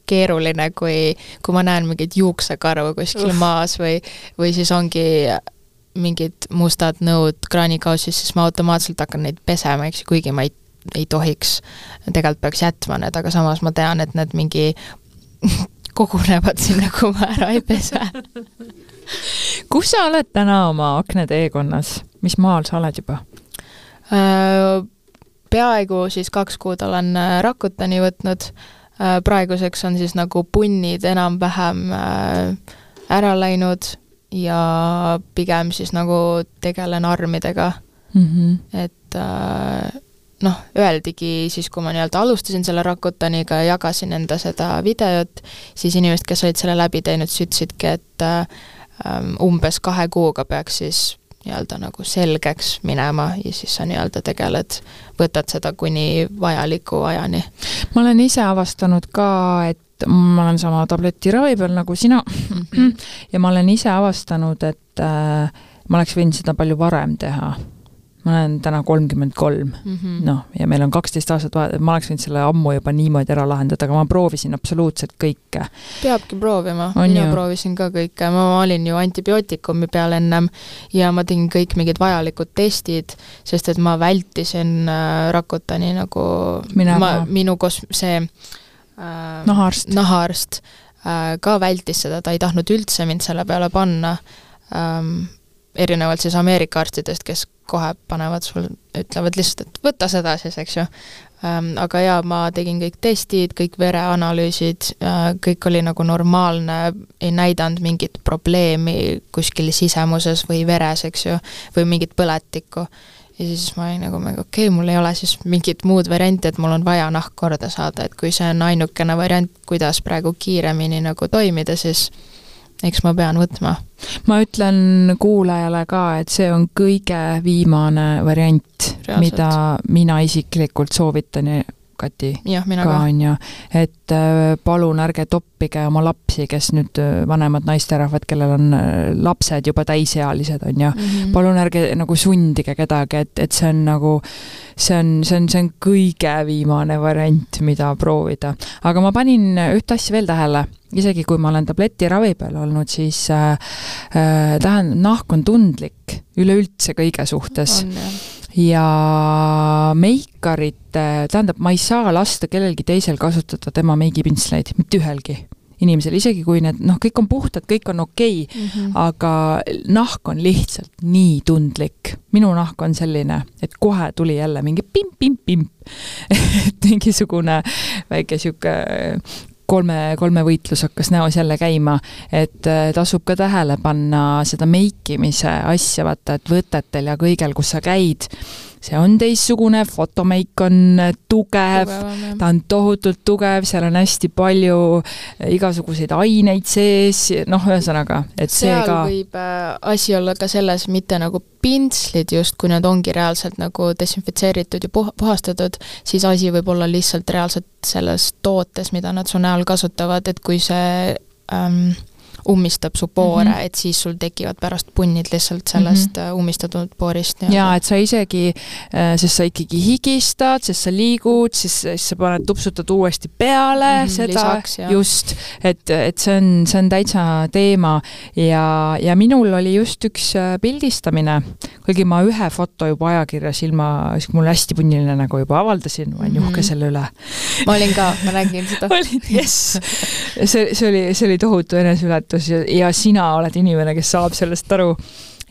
keeruline, kui, kui ma näen mingeid juuksekarvu kuskil maas või, või siis ongi mingid mustad nõud kraanikaussis, siis ma automaatselt hakkan neid pesema, eks ju, kuigi ma ei, ei tohiks, tegelikult peaks jätma need, aga samas ma tean, et need mingi kogunevad sinna, kui ma ära ei pese. Kus sa oled täna oma aknateekonnas, mis maal sa oled juba? Äh, peaaegu siis kaks kuud olen äh, Rakutani võtnud, äh, praeguseks on siis nagu punnid enam-vähem ära läinud ja pigem siis nagu tegelen armidega mm. -hmm. et äh, noh, öeldigi siis, kui ma nii-öelda alustasin selle Rakutaniga ja jagasin enda seda videot, siis inimesed, kes olid selle läbi teinud, siis ütlesidki, et äh, umbes kahe kuuga peaks siis nii-öelda nagu selgeks minema ja siis sa nii-öelda tegeled, võtad seda kuni vajaliku ajani. ma olen ise avastanud ka, et ma olen sama tabletiravi peal nagu sina -hmm. ja ma olen ise avastanud, et äh, ma oleks võinud seda palju varem teha. Ma olen täna kolmkümmend kolm, mhm. noh, ja meil on kaksteist aastat vahet, ma oleks võinud selle ammu juba niimoodi ära lahendada, aga ma proovisin absoluutselt kõike. peabki proovima, mina ju. proovisin ka kõike, ma olin ju antibiootikumi peal ennem ja ma tegin kõik mingid vajalikud testid, sest et ma vältisin äh, Rakutani nagu, ma, minu kos-, see äh, nahaarst. nahaarst äh, ka vältis seda, ta ei tahtnud üldse mind selle peale panna ähm,, erinevalt siis Ameerika arstidest, kes kohe panevad sul, ütlevad lihtsalt, et võta seda siis, eks ju ähm,. aga jaa, ma tegin kõik testid, kõik vereanalüüsid äh,, kõik oli nagu normaalne, ei näidanud mingit probleemi kuskil sisemuses või veres, eks ju, või mingit põletikku. ja siis ma olin nagu, okei okay,, mul ei ole siis mingit muud varianti, et mul on vaja nahk korda saada, et kui see on ainukene variant, kuidas praegu kiiremini nagu toimida, siis eks ma pean võtma. ma ütlen kuulajale ka, et see on kõige viimane variant, mida mina isiklikult soovitan Kati ja, ka, on ju, et äh, palun ärge toppige oma lapsi, kes nüüd äh, vanemad naisterahvad, kellel on äh, lapsed juba täisealised, on ju mm, -hmm. palun ärge nagu sundige kedagi, et, et see on nagu, see on, see on, see on kõige viimane variant, mida proovida. aga ma panin ühte asja veel tähele isegi kui ma olen tabletiravi peal olnud, siis äh, tähendab, nahk on tundlik üleüldse kõige suhtes. Ja meikarit, tähendab, ma ei saa lasta kellelgi teisel kasutada tema meigipintsleid, mitte ühelgi inimesel, isegi kui need noh, kõik on puhtad, kõik on okei okay, mm, -hmm. aga nahk on lihtsalt nii tundlik. minu nahk on selline, et kohe tuli jälle mingi pimp-pimp-pimp et mingisugune väike sihuke kolme, kolme võitlus hakkas näos jälle käima, et äh, tasub ka tähele panna seda meikimise asja, vaata, et võtetel ja kõigel, kus sa käid, see on teistsugune, fotomeik on tugev, ta on tohutult tugev, seal on hästi palju igasuguseid aineid sees, noh, ühesõnaga, et see seal ka võib äh, asi olla ka selles, mitte nagu pintslid just, kui need ongi reaalselt nagu desinfitseeritud ja puh-, puhastatud, siis asi võib olla lihtsalt reaalselt selles tootes, mida nad su näol kasutavad, et kui see ähm, ummistab su poore mm, -hmm. et siis sul tekivad pärast punnid lihtsalt sellest mm -hmm. ummistatud poorist. jaa, et sa isegi, äh, sest sa ikkagi higistad, sest sa liigud, siis, siis sa paned, tupsutad uuesti peale mm -hmm, seda, lisaks, just, et, et see on, see on täitsa teema ja, ja minul oli just üks äh, pildistamine, kuigi ma ühe foto juba ajakirjas ilma, mul hästi punniline nägu juba avaldasin, ma olen mm -hmm. uhke selle üle. ma olin ka, ma nägin seda olid, jess. see, see oli, see oli tohutu eneseületus väärtus ja, ja sina oled inimene, kes saab sellest aru.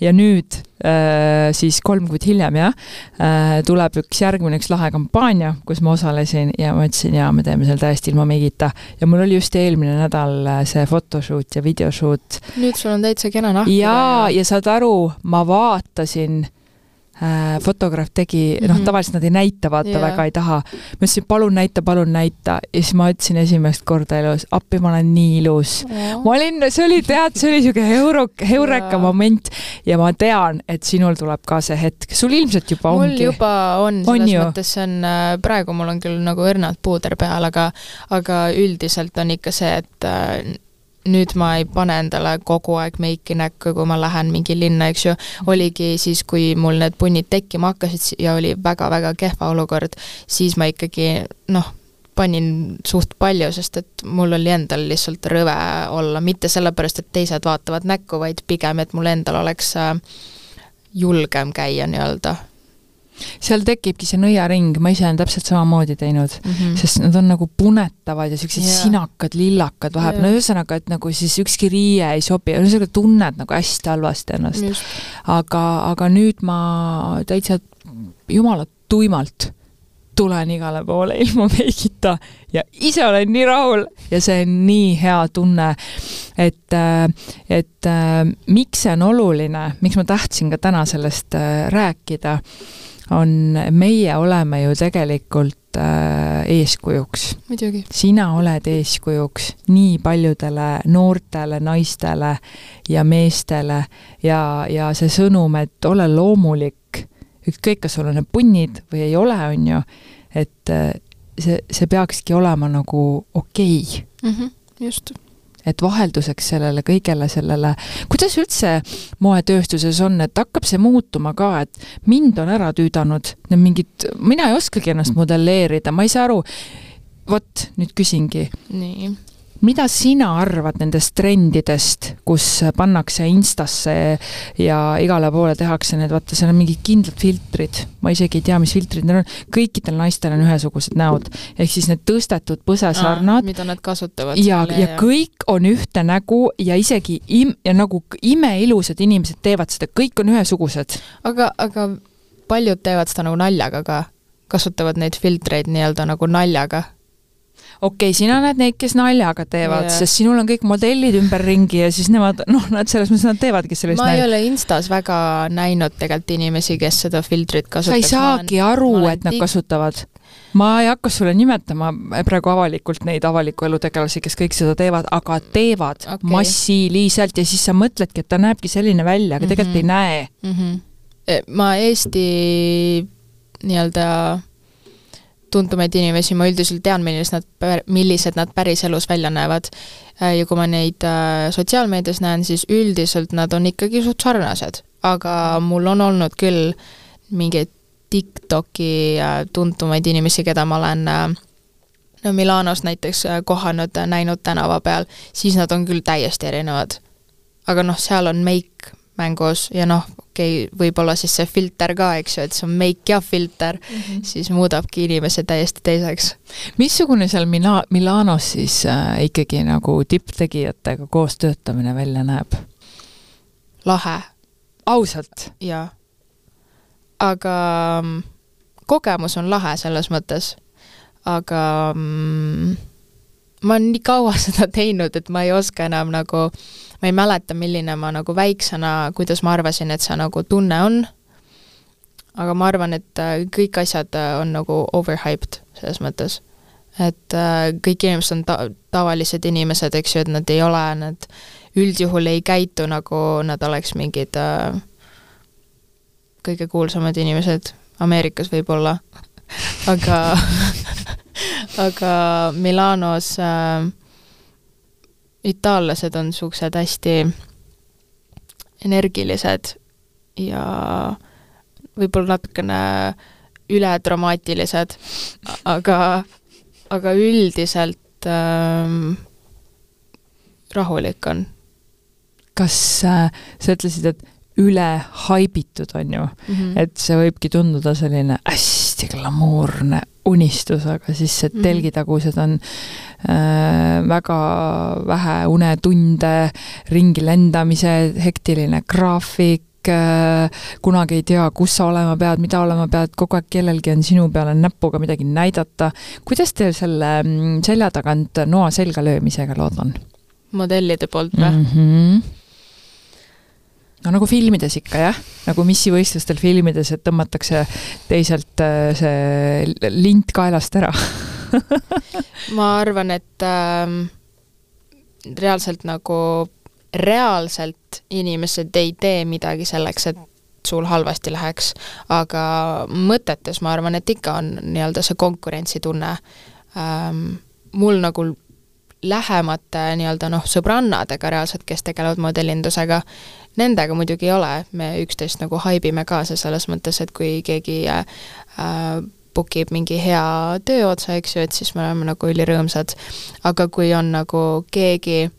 ja nüüd äh, siis kolm kuud hiljem jah äh,, tuleb üks järgmine, üks lahe kampaania, kus ma osalesin ja ma ütlesin, jaa, me teeme selle täiesti ilma meigita. ja mul oli just eelmine nädal äh, see photoshoot ja videoshoot. nüüd sul on täitsa kena nahk. jaa, ja saad aru, ma vaatasin Äh, fotograaf tegi noh, mhm. tavaliselt nad ei näita, vaata yeah. väga ei taha. ma ütlesin, palun näita, palun näita ja siis ma ütlesin esimest korda elus, appi, ma olen nii ilus yeah.. ma olin, see oli, tead, see oli siuke euro, heureka yeah. moment ja ma tean, et sinul tuleb ka see hetk, sul ilmselt juba mul ongi. mul juba on, selles on mõttes see on, äh, praegu mul on küll nagu õrnad puuder peal, aga, aga üldiselt on ikka see, et äh, nüüd ma ei pane endale kogu aeg meiki näkku, kui ma lähen mingi linna, eks ju, oligi siis, kui mul need punnid tekkima hakkasid ja oli väga-väga kehva olukord, siis ma ikkagi noh, panin suht palju, sest et mul oli endal lihtsalt rõve olla, mitte sellepärast, et teised vaatavad näkku, vaid pigem, et mul endal oleks äh, julgem käia nii-öelda seal tekibki see nõiaring, ma ise olen täpselt samamoodi teinud mm, -hmm. sest nad on nagu punetavad ja siuksed yeah. sinakad, lillakad vahepeal yeah., no ühesõnaga, et nagu siis ükski riie ei sobi, ühesõnaga tunned nagu hästi halvasti ennast. aga, aga nüüd ma täitsa jumala tuimalt tulen igale poole ilma meigita ja ise olen nii rahul ja see on nii hea tunne, et, et miks see on oluline, miks ma tahtsin ka täna sellest äh, rääkida on, meie oleme ju tegelikult äh, eeskujuks. sina oled eeskujuks nii paljudele noortele naistele ja meestele ja, ja see sõnum, et ole loomulik, ükskõik, kas sul on need punnid või ei ole, on ju, et äh, see, see peakski olema nagu okei okay. mm. -hmm, just et vahelduseks sellele kõigele sellele, kuidas üldse moetööstuses on, et hakkab see muutuma ka, et mind on ära tüüdanud need mingid, mina ei oskagi ennast modelleerida, ma ei saa aru. vot nüüd küsingi. nii mida sina arvad nendest trendidest, kus pannakse Instasse ja igale poole tehakse need, vaata, seal on mingid kindlad filtrid, ma isegi ei tea, mis filtrid need on, kõikidel naistel on ühesugused näod. ehk siis need tõstetud põsesarnad. mida nad kasutavad. ja, ja, kõik on ühte nägu ja isegi im-, ja nagu imeilusad inimesed teevad seda, kõik on ühesugused. aga, aga paljud teevad seda nagu naljaga ka, kasutavad neid filtreid nii-öelda nagu naljaga okei okay,, sina näed neid, kes naljaga teevad yeah., sest sinul on kõik modellid ümberringi ja siis nemad, noh, nad selles mõttes, nad teevadki sellist ma ei ole Instas väga näinud tegelikult inimesi, kes seda filtrit kasutavad. sa ei saagi aru, et nad kasutavad ma ei hakka sulle nimetama praegu avalikult neid avaliku elu tegelasi, kes kõik seda teevad, aga teevad okay. massiliselt ja siis sa mõtledki, et ta näebki selline välja, aga mm -hmm. tegelikult ei mhm. näe mm. -hmm. ma Eesti nii-öelda tuntumaid inimesi ma üldiselt tean, millised nad, millised nad päriselus välja näevad. Äh, ja kui ma neid äh, sotsiaalmeedias näen, siis üldiselt nad on ikkagi suht sarnased, aga mul on olnud küll mingeid TikToki äh, tuntumaid inimesi, keda ma olen no Milanos näiteks kohanud, näinud tänava peal, siis nad on küll täiesti erinevad. aga noh, seal on meik mängus ja noh, okei okay,, võib-olla siis see filter ka, eks ju, et see on make ja filter mm, -hmm. siis muudabki inimese täiesti teiseks. missugune seal Mila-, Milanos siis äh, ikkagi nagu tipptegijatega koos töötamine välja näeb? lahe. ausalt? jaa. aga mm, kogemus on lahe selles mõttes, aga mm, ma olen nii kaua seda teinud, et ma ei oska enam nagu, ma ei mäleta, milline ma nagu väiksena, kuidas ma arvasin, et see nagu tunne on, aga ma arvan, et äh, kõik asjad äh, on nagu overhyped selles mõttes. et äh, kõik inimesed on ta-, tavalised inimesed, eks ju, et nad ei ole, nad üldjuhul ei käitu nagu nad oleks mingid äh, kõige kuulsamad inimesed Ameerikas võib-olla, aga aga Milanos äh, itaallased on niisugused hästi energilised ja võib-olla natukene üledramaatilised, aga, aga üldiselt ähm, rahulik on. kas äh, sa ütlesid, et üle haibitud, on ju mm, -hmm. et see võibki tunduda selline hästi glamuurne unistus, aga siis see mhm. telgitagused on äh, väga vähe unetunde, ringi lendamised, hektiline graafik äh,, kunagi ei tea, kus sa olema pead, mida olema pead, kogu aeg kellelgi on sinu peale näpuga midagi näidata. kuidas teil selle mm, selja tagant noa selga löömisega lood on? modellide poolt või mm? -hmm no nagu filmides ikka jah, nagu missivõistlustel filmides, et tõmmatakse teiselt äh, see lint kaelast ära ma arvan, et äh, reaalselt nagu, reaalselt inimesed ei tee midagi selleks, et sul halvasti läheks, aga mõtetes ma arvan, et ikka on nii-öelda see konkurentsitunne ähm,. mul nagu lähemate nii-öelda noh, sõbrannadega reaalselt, kes tegelevad modellindusega, Nendega muidugi ei ole, me üksteist nagu haibime kaasa selles mõttes, et kui keegi äh, book ib mingi hea töö otsa, eks ju, et siis me oleme nagu ülirõõmsad. aga kui on nagu keegi,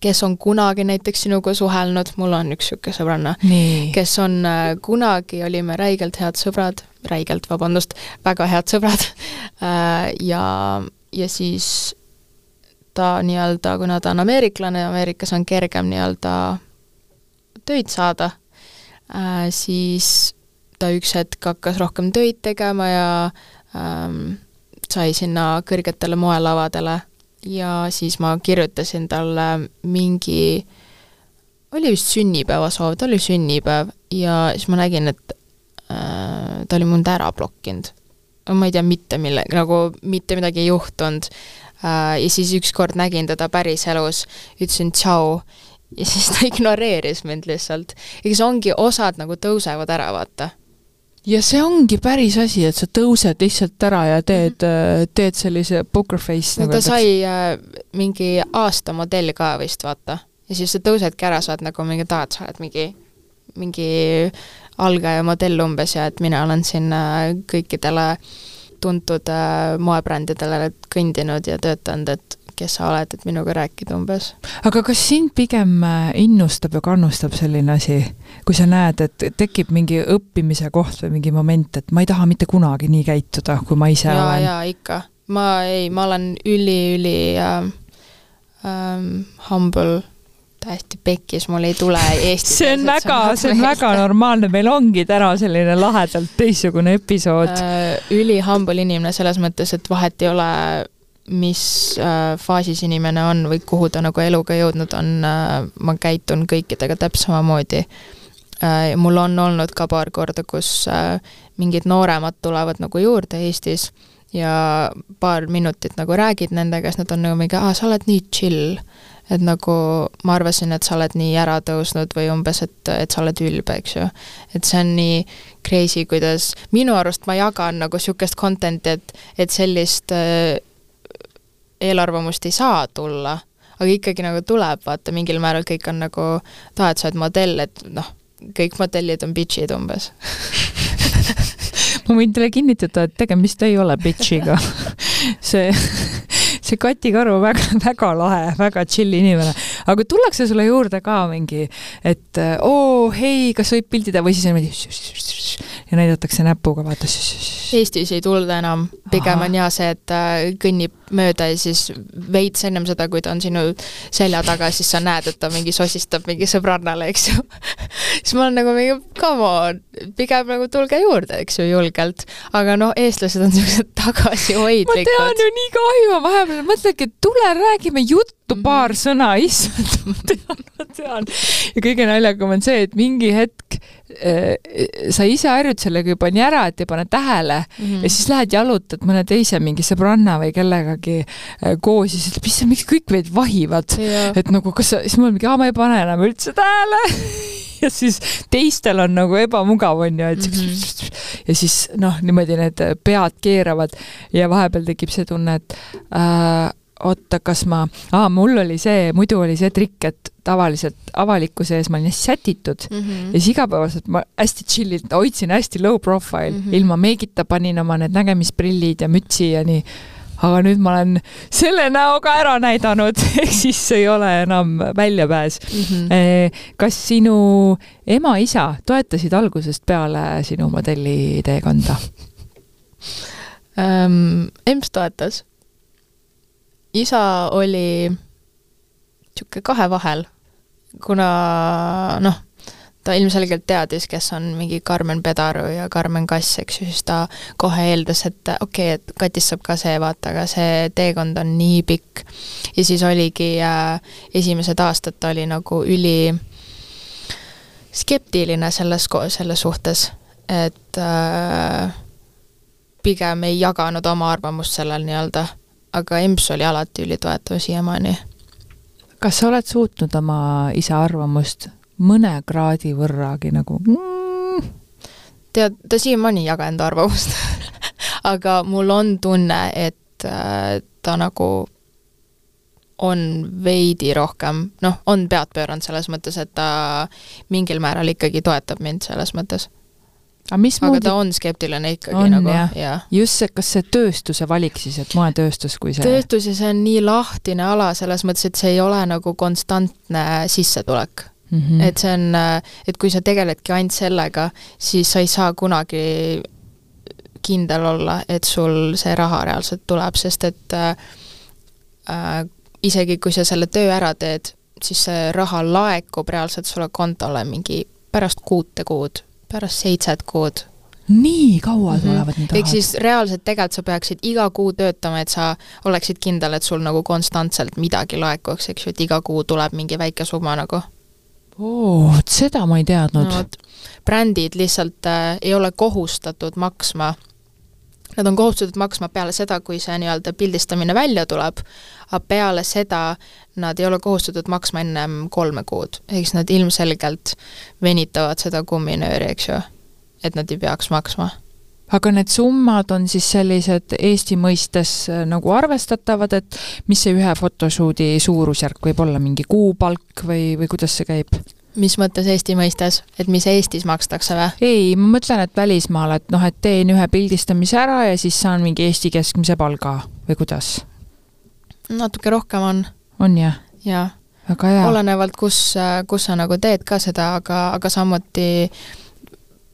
kes on kunagi näiteks sinuga suhelnud, mul on üks niisugune sõbranna, kes on äh, kunagi, olime räigelt head sõbrad, räigelt, vabandust, väga head sõbrad äh,, ja, ja siis ta nii-öelda, kuna ta on ameeriklane, Ameerikas on kergem nii-öelda töid saada, äh, siis ta üks hetk hakkas rohkem töid tegema ja ähm, sai sinna kõrgetele moelavadele ja siis ma kirjutasin talle mingi, oli vist sünnipäevasoov, ta oli sünnipäev ja siis ma nägin, et äh, ta oli mund ära blokkinud. ma ei tea mitte millega, nagu mitte midagi ei juhtunud äh,. ja siis ükskord nägin teda päriselus, ütlesin tšau ja siis ta ignoreeris mind lihtsalt. eks ongi, osad nagu tõusevad ära, vaata. Ja see ongi päris asi, et sa tõused lihtsalt ära ja teed mm, -hmm. teed sellise poker face no nagu ta öeldakse. sai äh, mingi aasta modell ka vist, vaata. ja siis sa tõusedki ära, sa oled nagu mingi, tahad, sa oled mingi, mingi algaja modell umbes ja et mina olen siin äh, kõikidele tuntud äh, moebrändidele kõndinud ja töötanud, et kes sa oled, et minuga rääkida umbes. aga kas sind pigem äh, innustab ja kannustab selline asi, kui sa näed, et tekib mingi õppimise koht või mingi moment, et ma ei taha mitte kunagi nii käituda, kui ma ise ja, olen? jaa, ikka. ma ei, ma olen üli-üli äh, ähm, humble täiesti pekkis, mul ei tule eesti see on väga, see on väga normaalne, meil ongi täna selline lahedalt teistsugune episood äh,. üli humble inimene selles mõttes, et vahet ei ole, mis äh, faasis inimene on või kuhu ta nagu eluga jõudnud on äh,, ma käitun kõikidega täpselt samamoodi äh,. mul on olnud ka paar korda, kus mingid nooremad tulevad nagu juurde Eestis ja paar minutit nagu räägid nendega, siis nad on nagu mingi, aa, sa oled nii chill et nagu ma arvasin, et sa oled nii ära tõusnud või umbes, et, et sa oled ülbe, eks ju. et see on nii crazy, kuidas minu arust ma jagan nagu niisugust content'i, et, et sellist äh, eelarvamust ei saa tulla, aga ikkagi nagu tuleb, vaata, mingil määral kõik on nagu, tahad, sa oled modell, et noh, kõik modellid on bitch'id umbes. Ma võin teile kinnitada, et tegemist ei ole bitch'iga. See see Kati Karu väga, väga lahe, väga chill inimene. aga tullakse sulle juurde ka mingi, et oo, hei, kas võib pildida või siis niimoodi ja näidatakse näpuga, vaata. Eestis ei tulda enam, pigem Aha. on hea see, et äh, kõnnib mööda ja siis veits ennem seda, kui ta on sinu selja taga, siis sa näed, et ta mingi sosistab mingi sõbrannale, eks ju siis ma olen nagu mingi, come on, pigem nagu tulge juurde, eks ju, julgelt. aga noh, eestlased on niisugused tagasihoidlikud. ma tean ju, nii kahju, ma vahepeal mõtlengi, et tule räägime juttu mm -hmm. paar sõna, issand, ma tean, ma tean. ja kõige naljakam on see, et mingi hetk äh, sa ise harjud sellega juba nii ära, et ei pane tähele. Mm -hmm. ja siis lähed jalutad mõne teise mingi sõbranna või kellegagi äh, koos ja siis ütled, mis miks kõik meid vahivad, et nagu kas siis mul mingi, aa, ma ei pane enam üldse tähele. Ja siis teistel on nagu ebamugav, on ju, et mm -hmm. ja siis noh, niimoodi need pead keeravad. Ja vahepeal tekib see tunne, et äh, oota, kas ma, aa, mul oli see, muidu oli see trikk, et tavaliselt avalikkuse ees ma olin hästi sätitud mm -hmm. ja siis igapäevaselt ma hästi chill'ilt hoidsin hästi low profile mm, -hmm. ilma meigita panin oma need nägemisprillid ja mütsi ja nii. aga nüüd ma olen selle näoga ära näidanud, ehk siis ei ole enam väljapääs mm. -hmm. kas sinu ema-isa toetasid algusest peale sinu modelliteekonda um,? EMS toetas isa oli niisugune kahe vahel, kuna noh, ta ilmselgelt teadis, kes on mingi Karmen Pedaru ja Karmen Kass, eks ju, siis ta kohe eeldas, et okei okay,, et Katist saab ka see, vaata, aga see teekond on nii pikk. ja siis oligi äh, esimesed aastad ta oli nagu üli skeptiline selles, selles suhtes, et äh, pigem ei jaganud oma arvamust sellel nii-öelda aga EMS oli alati ülitoetav siiamaani. kas sa oled suutnud oma isa arvamust mõne kraadi võrragi nagu mm. tead, ta siiamaani ei jaga enda arvamust aga mul on tunne, et äh, ta nagu on veidi rohkem, noh, on pead pööranud selles mõttes, et ta mingil määral ikkagi toetab mind selles mõttes aga mismoodi? aga ta on skeptiline ikkagi on, nagu, jah ja.. just see, kas see tööstuse valik siis, et moetööstus kui see tööstus ja see on nii lahtine ala selles mõttes, et see ei ole nagu konstantne sissetulek mm. -hmm. et see on, et kui sa tegeledki ainult sellega, siis sa ei saa kunagi kindel olla, et sul see raha reaalselt tuleb, sest et äh, isegi kui sa selle töö ära teed, siis see raha laekub reaalselt sulle kontole mingi pärast kuute kuud pärast seitset kuud. nii kaua mm -hmm. tulevad need rahad? ehk siis reaalselt tegelikult sa peaksid iga kuu töötama, et sa oleksid kindel, et sul nagu konstantselt midagi laekuks, eks ju, et iga kuu tuleb mingi väike summa nagu. oo, vot seda ma ei teadnud no,. brändid lihtsalt äh, ei ole kohustatud maksma Nad on kohustatud maksma peale seda, kui see nii-öelda pildistamine välja tuleb, aga peale seda nad ei ole kohustatud maksma ennem kolme kuud. siis nad ilmselgelt venitavad seda kumminööri, eks ju, et nad ei peaks maksma aga need summad on siis sellised Eesti mõistes äh, nagu arvestatavad, et mis see ühe photoshoot'i suurusjärk võib olla, mingi kuupalk või, või kuidas see käib? Mis mõttes Eesti mõistes, et mis Eestis makstakse või? ei, ma mõtlen, et välismaal, et noh, et teen ühe pildistamise ära ja siis saan mingi Eesti keskmise palga või kuidas? natuke rohkem on, on jah? jaa. väga hea. olenevalt, kus, kus sa nagu teed ka seda, aga, aga samuti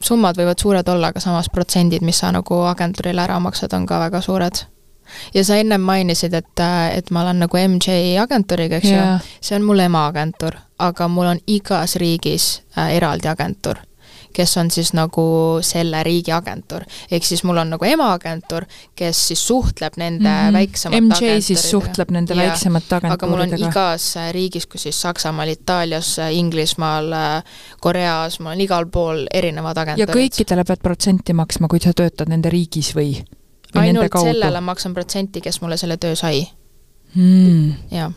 summad võivad suured olla, aga samas protsendid, mis sa nagu agentuurile ära maksad, on ka väga suured ja sa ennem mainisid, et, et ma olen nagu MJ agentuuriga, eks Jaa. ju, see on mul emaagentuur, aga mul on igas riigis äh, eraldi agentuur, kes on siis nagu selle riigi agentuur. ehk siis mul on nagu emaagentuur, kes siis suhtleb nende mm -hmm. väiksemate MJ siis agentuuridega. suhtleb nende Jaa. väiksemate aga mul on agentuuridega. igas äh, riigis, kus siis Saksamaal, Itaalias, äh, Inglismaal, Koreas, mul on igal pool erinevad ja agentuurid. kõikidele pead protsenti maksma, kui sa töötad nende riigis või, ainult sellele maksan protsenti, kes mulle selle töö sai, hmm. jah.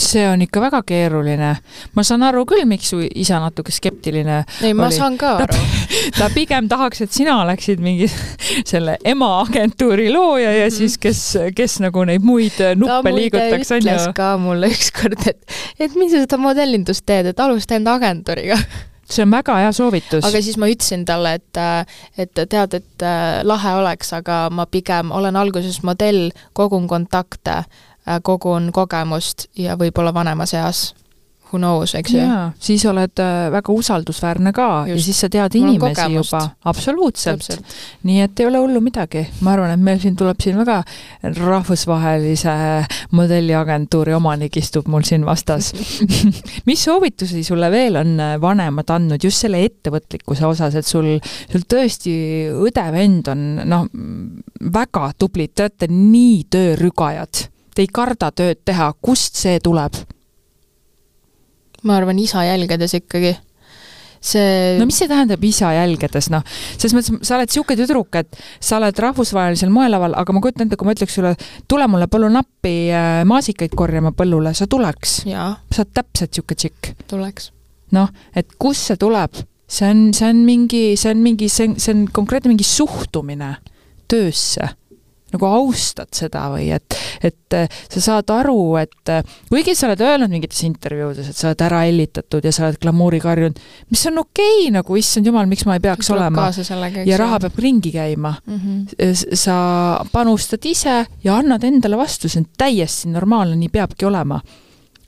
see on ikka väga keeruline. ma saan aru küll, miks su isa natuke skeptiline ei, ma saan ka Ta- aru. ta pigem tahaks, et sina oleksid mingi selle emaagentuuri looja ja Mhm. siis, kes, kes nagu neid muid nuppe liigutaks, on ütles ju. ka mulle ükskord, et, et miks sa seda modellindust teed, et alusta enda agentuuriga. see on väga hea soovitus. aga siis ma ütlesin talle, et, et tead, et äh, lahe oleks, aga ma pigem olen alguses modell, kogun kontakte, kogun kogemust ja võib-olla vanemas eas. Who knows, eks ju. siis oled äh, väga usaldusväärne ka Just. ja siis sa tead inimesi juba, absoluutselt. nii et ei ole hullu midagi, ma arvan, et meil siin tuleb siin väga rahvusvahelise modelliagentuuri omanik istub mul siin vastas. mis soovitusi sulle veel on äh, vanemad andnud just selle ettevõtlikkuse osas, et sul, sul tõesti õde-vend on noh, väga tublid, te olete nii töörügajad, te ei karda tööd teha, kust see tuleb? Ma arvan, isa jälgedes ikkagi. see no mis see tähendab isa jälgedes, noh, selles mõttes, sa oled niisugune tüdruk, et sa oled rahvusvahelisel moelaval, aga ma kujutan ette, kui ma ütleks sulle, tule mulle palun appi äh, maasikaid korjama põllule, sa tuleks. sa oled täpselt niisugune tšikk. tuleks. noh, et kust see tuleb? see on, see on mingi, see on mingi, see on, see on konkreetne mingi suhtumine töösse nagu austad seda või et, et äh, sa saad aru, et äh, kuigi sa oled öelnud mingites intervjuudes, et sa oled ära hellitatud ja sa oled glamuuriga harjunud, mis on okei okay, nagu, issand jumal, miks ma ei peaks olema. ja raha peab ringi käima mm. -hmm. sa panustad ise ja annad endale vastu, see on täiesti normaalne, nii peabki olema.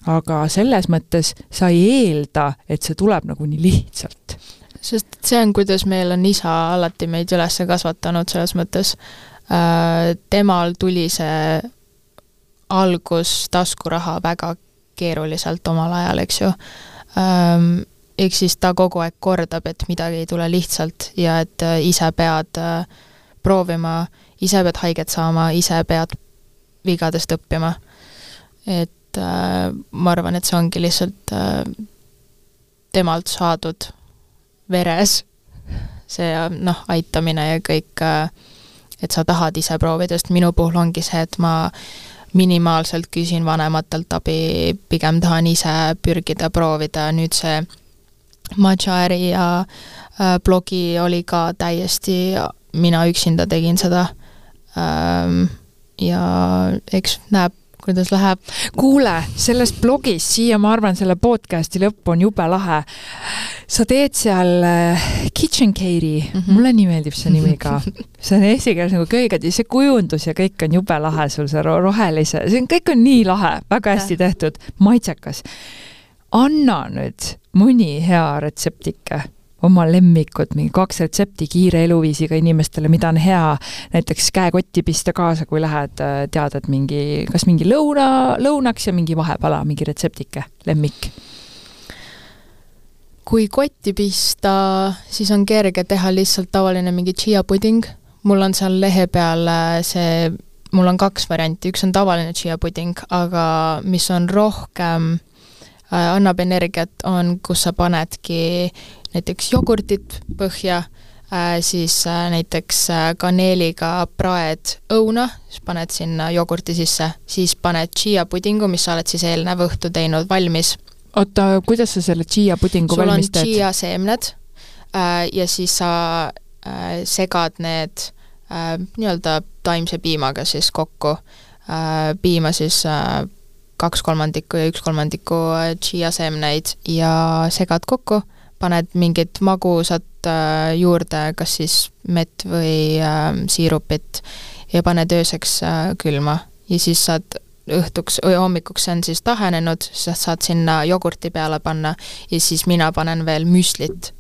aga selles mõttes sa ei eelda, et see tuleb nagu nii lihtsalt. sest see on, kuidas meil on isa alati meid üles kasvatanud, selles mõttes temal tuli see algus taskuraha väga keeruliselt omal ajal, eks ju ähm,. ehk siis ta kogu aeg kordab, et midagi ei tule lihtsalt ja et äh, ise pead äh, proovima, ise pead haiget saama, ise pead vigadest õppima. et äh, ma arvan, et see ongi lihtsalt äh, temalt saadud veres, see noh, aitamine ja kõik, et sa tahad ise proovida, sest minu puhul ongi see, et ma minimaalselt küsin vanematelt abi, pigem tahan ise pürgida, proovida, nüüd see matša äri ja äh, blogi oli ka täiesti, mina üksinda tegin seda ähm,. ja eks näeb, kuidas läheb. kuule, sellest blogist siia, ma arvan, selle podcast'i lõpp on jube lahe. sa teed seal äh, Kitchen Cate'i mm, -hmm. mulle nii meeldib see nimi ka. see on eesti keeles nagu köögid ja see kujundus ja kõik on jube lahe sul, see ro rohelise, see on, kõik on nii lahe, väga hästi tehtud, maitsekas. anna nüüd mõni hea retseptike oma lemmikud, mingi kaks retsepti kiire eluviisiga inimestele, mida on hea näiteks käekotti pista kaasa, kui lähed, tead, et mingi, kas mingi lõuna, lõunaks ja mingi vahepala, mingi retseptike, lemmik? kui kotti pista, siis on kerge teha lihtsalt tavaline mingi chia puding, mul on seal lehe peal see, mul on kaks varianti, üks on tavaline chia puding, aga mis on rohkem äh, annab energiat, on, kus sa panedki näiteks jogurtit põhja äh,, siis äh, näiteks äh, kaneeliga praed õuna, siis paned sinna jogurti sisse, siis paned chia pudingu, mis sa oled siis eelnev õhtu teinud valmis. oota, kuidas sa selle chia pudingu sul valmis on teed? chia seemned äh, ja siis sa segad need nii-öelda taimse piimaga siis kokku piima siis kaks kolmandikku ja üks kolmandikku äh, chia seemneid ja segad kokku paned mingit magusat äh, juurde, kas siis mett või äh, siirupit ja paned ööseks äh, külma ja siis saad õhtuks või hommikuks see on siis tahenenud, sa saad sinna jogurti peale panna ja siis mina panen veel müslit.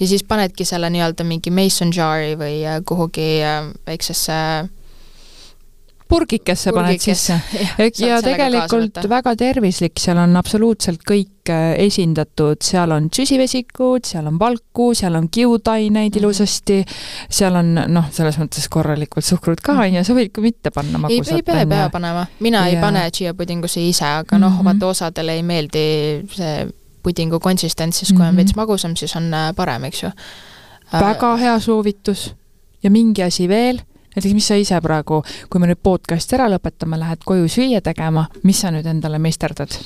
ja siis panedki selle nii-öelda mingi mason jar'i või äh, kuhugi äh, väiksesse purgikesse paned sisse. ja tegelikult väga tervislik, seal on absoluutselt kõik äh, esindatud, seal on süsivesikud, seal on valku, seal on kiudaineid -hmm. ilusasti, seal on noh, selles mõttes korralikult suhkrut ka, on ju, sa võid ka mitte panna magusat. ei, ei pea, ei pea panema. mina ja. ei pane chia pudingusse ise, aga noh mm -hmm., vaata osadele ei meeldi see pudingu konsistents, siis kui mm -hmm. on mhm. veits magusam, siis on äh, parem, eks ju. väga hea soovitus. ja mingi asi veel näiteks, mis sa ise praegu, kui me nüüd podcast'i ära lõpetame, lähed koju süüa tegema, mis sa nüüd endale meisterdad?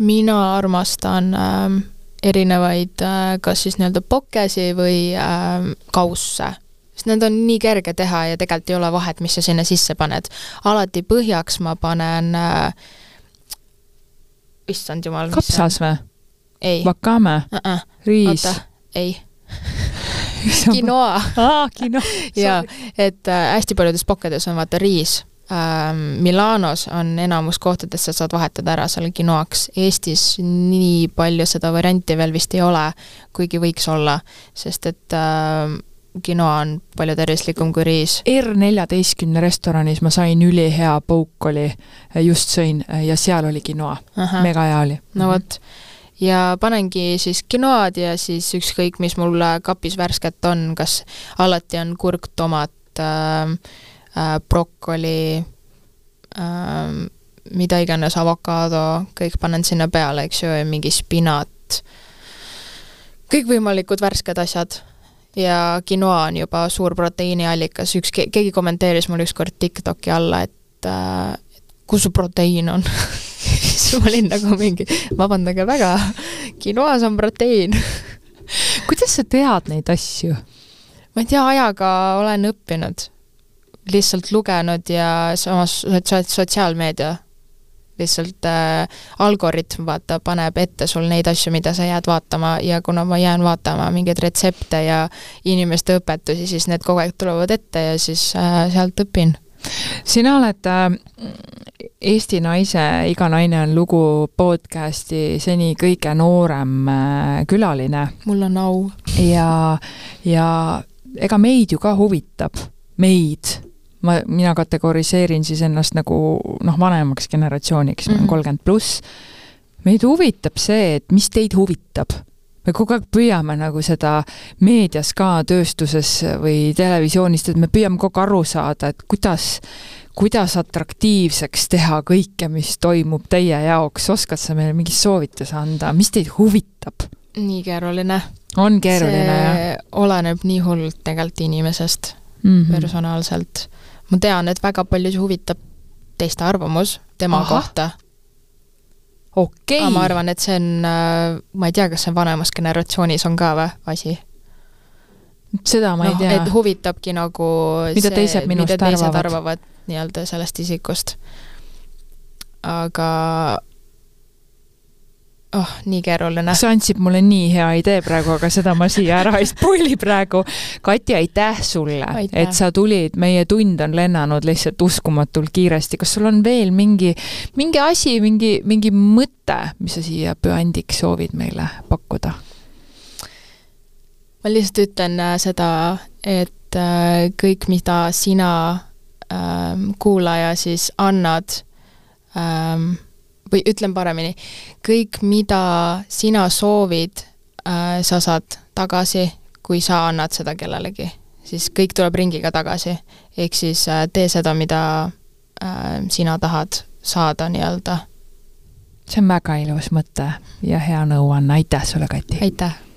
mina armastan äh, erinevaid äh, kas siis nii-öelda pokesi või äh, kausse sest need on nii kerge teha ja tegelikult ei ole vahet, mis sa sinna sisse paned. alati põhjaks ma panen äh,, issand jumal. kapsas või? ei. Wakame uh? -uh. riis? ei quinoa. aa, quinoa. jaa, et äh, hästi paljudes pokkedes on vaata riis ähm,. Milanos on enamus kohtades, sa saad vahetada ära selle quinoaks. Eestis nii palju seda varianti veel vist ei ole, kuigi võiks olla, sest et äh, quinoa on palju tervislikum kui riis. R14 restoranis ma sain ülihea pouk oli, just sõin ja seal oli quinoa, mega hea oli. no vot mm -hmm ja panengi siis quinoad ja siis ükskõik, mis mul kapis värsket on, kas alati on kurk, tomat äh,, äh, brokoli äh,, mida iganes, avokaado, kõik panen sinna peale, eks ju, ja mingi spinat, kõikvõimalikud värsked asjad. Ja quinoa on juba suur proteiiniallikas, üks, keegi kommenteeris mul ükskord TikToki alla, et äh, kus su proteiin on. Siis ma olin nagu mingi, vabandage väga, quinoas on proteiin kuidas sa tead neid asju? ma ei tea, ajaga olen õppinud, lihtsalt lugenud ja samas sotsiaalmeedia lihtsalt äh, algoritm, vaata, paneb ette sul neid asju, mida sa jääd vaatama ja kuna ma jään vaatama mingeid retsepte ja inimeste õpetusi, siis need kogu aeg tulevad ette ja siis äh, sealt õpin sina oled äh, Eesti Naise Iga naine on lugu podcasti seni kõige noorem äh, külaline. mul on au. ja, ja ega meid ju ka huvitab, meid, ma, mina kategoriseerin siis ennast nagu noh, vanemaks generatsiooniks mm, -hmm. ma olen mhm. kolmkümmend pluss, meid huvitab see, et mis teid huvitab me kogu aeg püüame nagu seda meedias ka, tööstuses või televisioonis, et me püüame kogu aeg aru saada, et kuidas, kuidas atraktiivseks teha kõike, mis toimub teie jaoks, oskad sa meile mingi soovituse anda, mis teid huvitab? nii keeruline. on keeruline, jah? oleneb nii hullult tegelikult inimesest mm -hmm. personaalselt. ma tean, et väga paljusid huvitab teiste arvamus tema Aha. kohta okei okay.. ma arvan, et see on, äh, ma ei tea, kas see vanemas generatsioonis on ka või asi? seda ma no, ei tea. et huvitabki nagu mida see, teised minust mida teised arvavad, arvavad nii-öelda sellest isikust. aga oh, nii keeruline. sa andsid mulle nii hea idee praegu, aga seda ma siia ära ei spoil'i praegu. Kati, aitäh sulle, et sa tulid, meie tund on lennanud lihtsalt uskumatult kiiresti. kas sul on veel mingi, mingi asi, mingi, mingi mõte, mis sa siia püandiks soovid meile pakkuda? ma lihtsalt ütlen äh, seda, et äh, kõik, mida sina ähm, kuulaja siis annad ähm, või ütlen paremini, kõik, mida sina soovid äh,, sa saad tagasi, kui sa annad seda kellelegi. siis kõik tuleb ringiga tagasi. ehk siis äh, tee seda, mida äh, sina tahad saada nii-öelda. see on väga ilus mõte ja hea nõuanne, aitäh sulle, Kati! aitäh!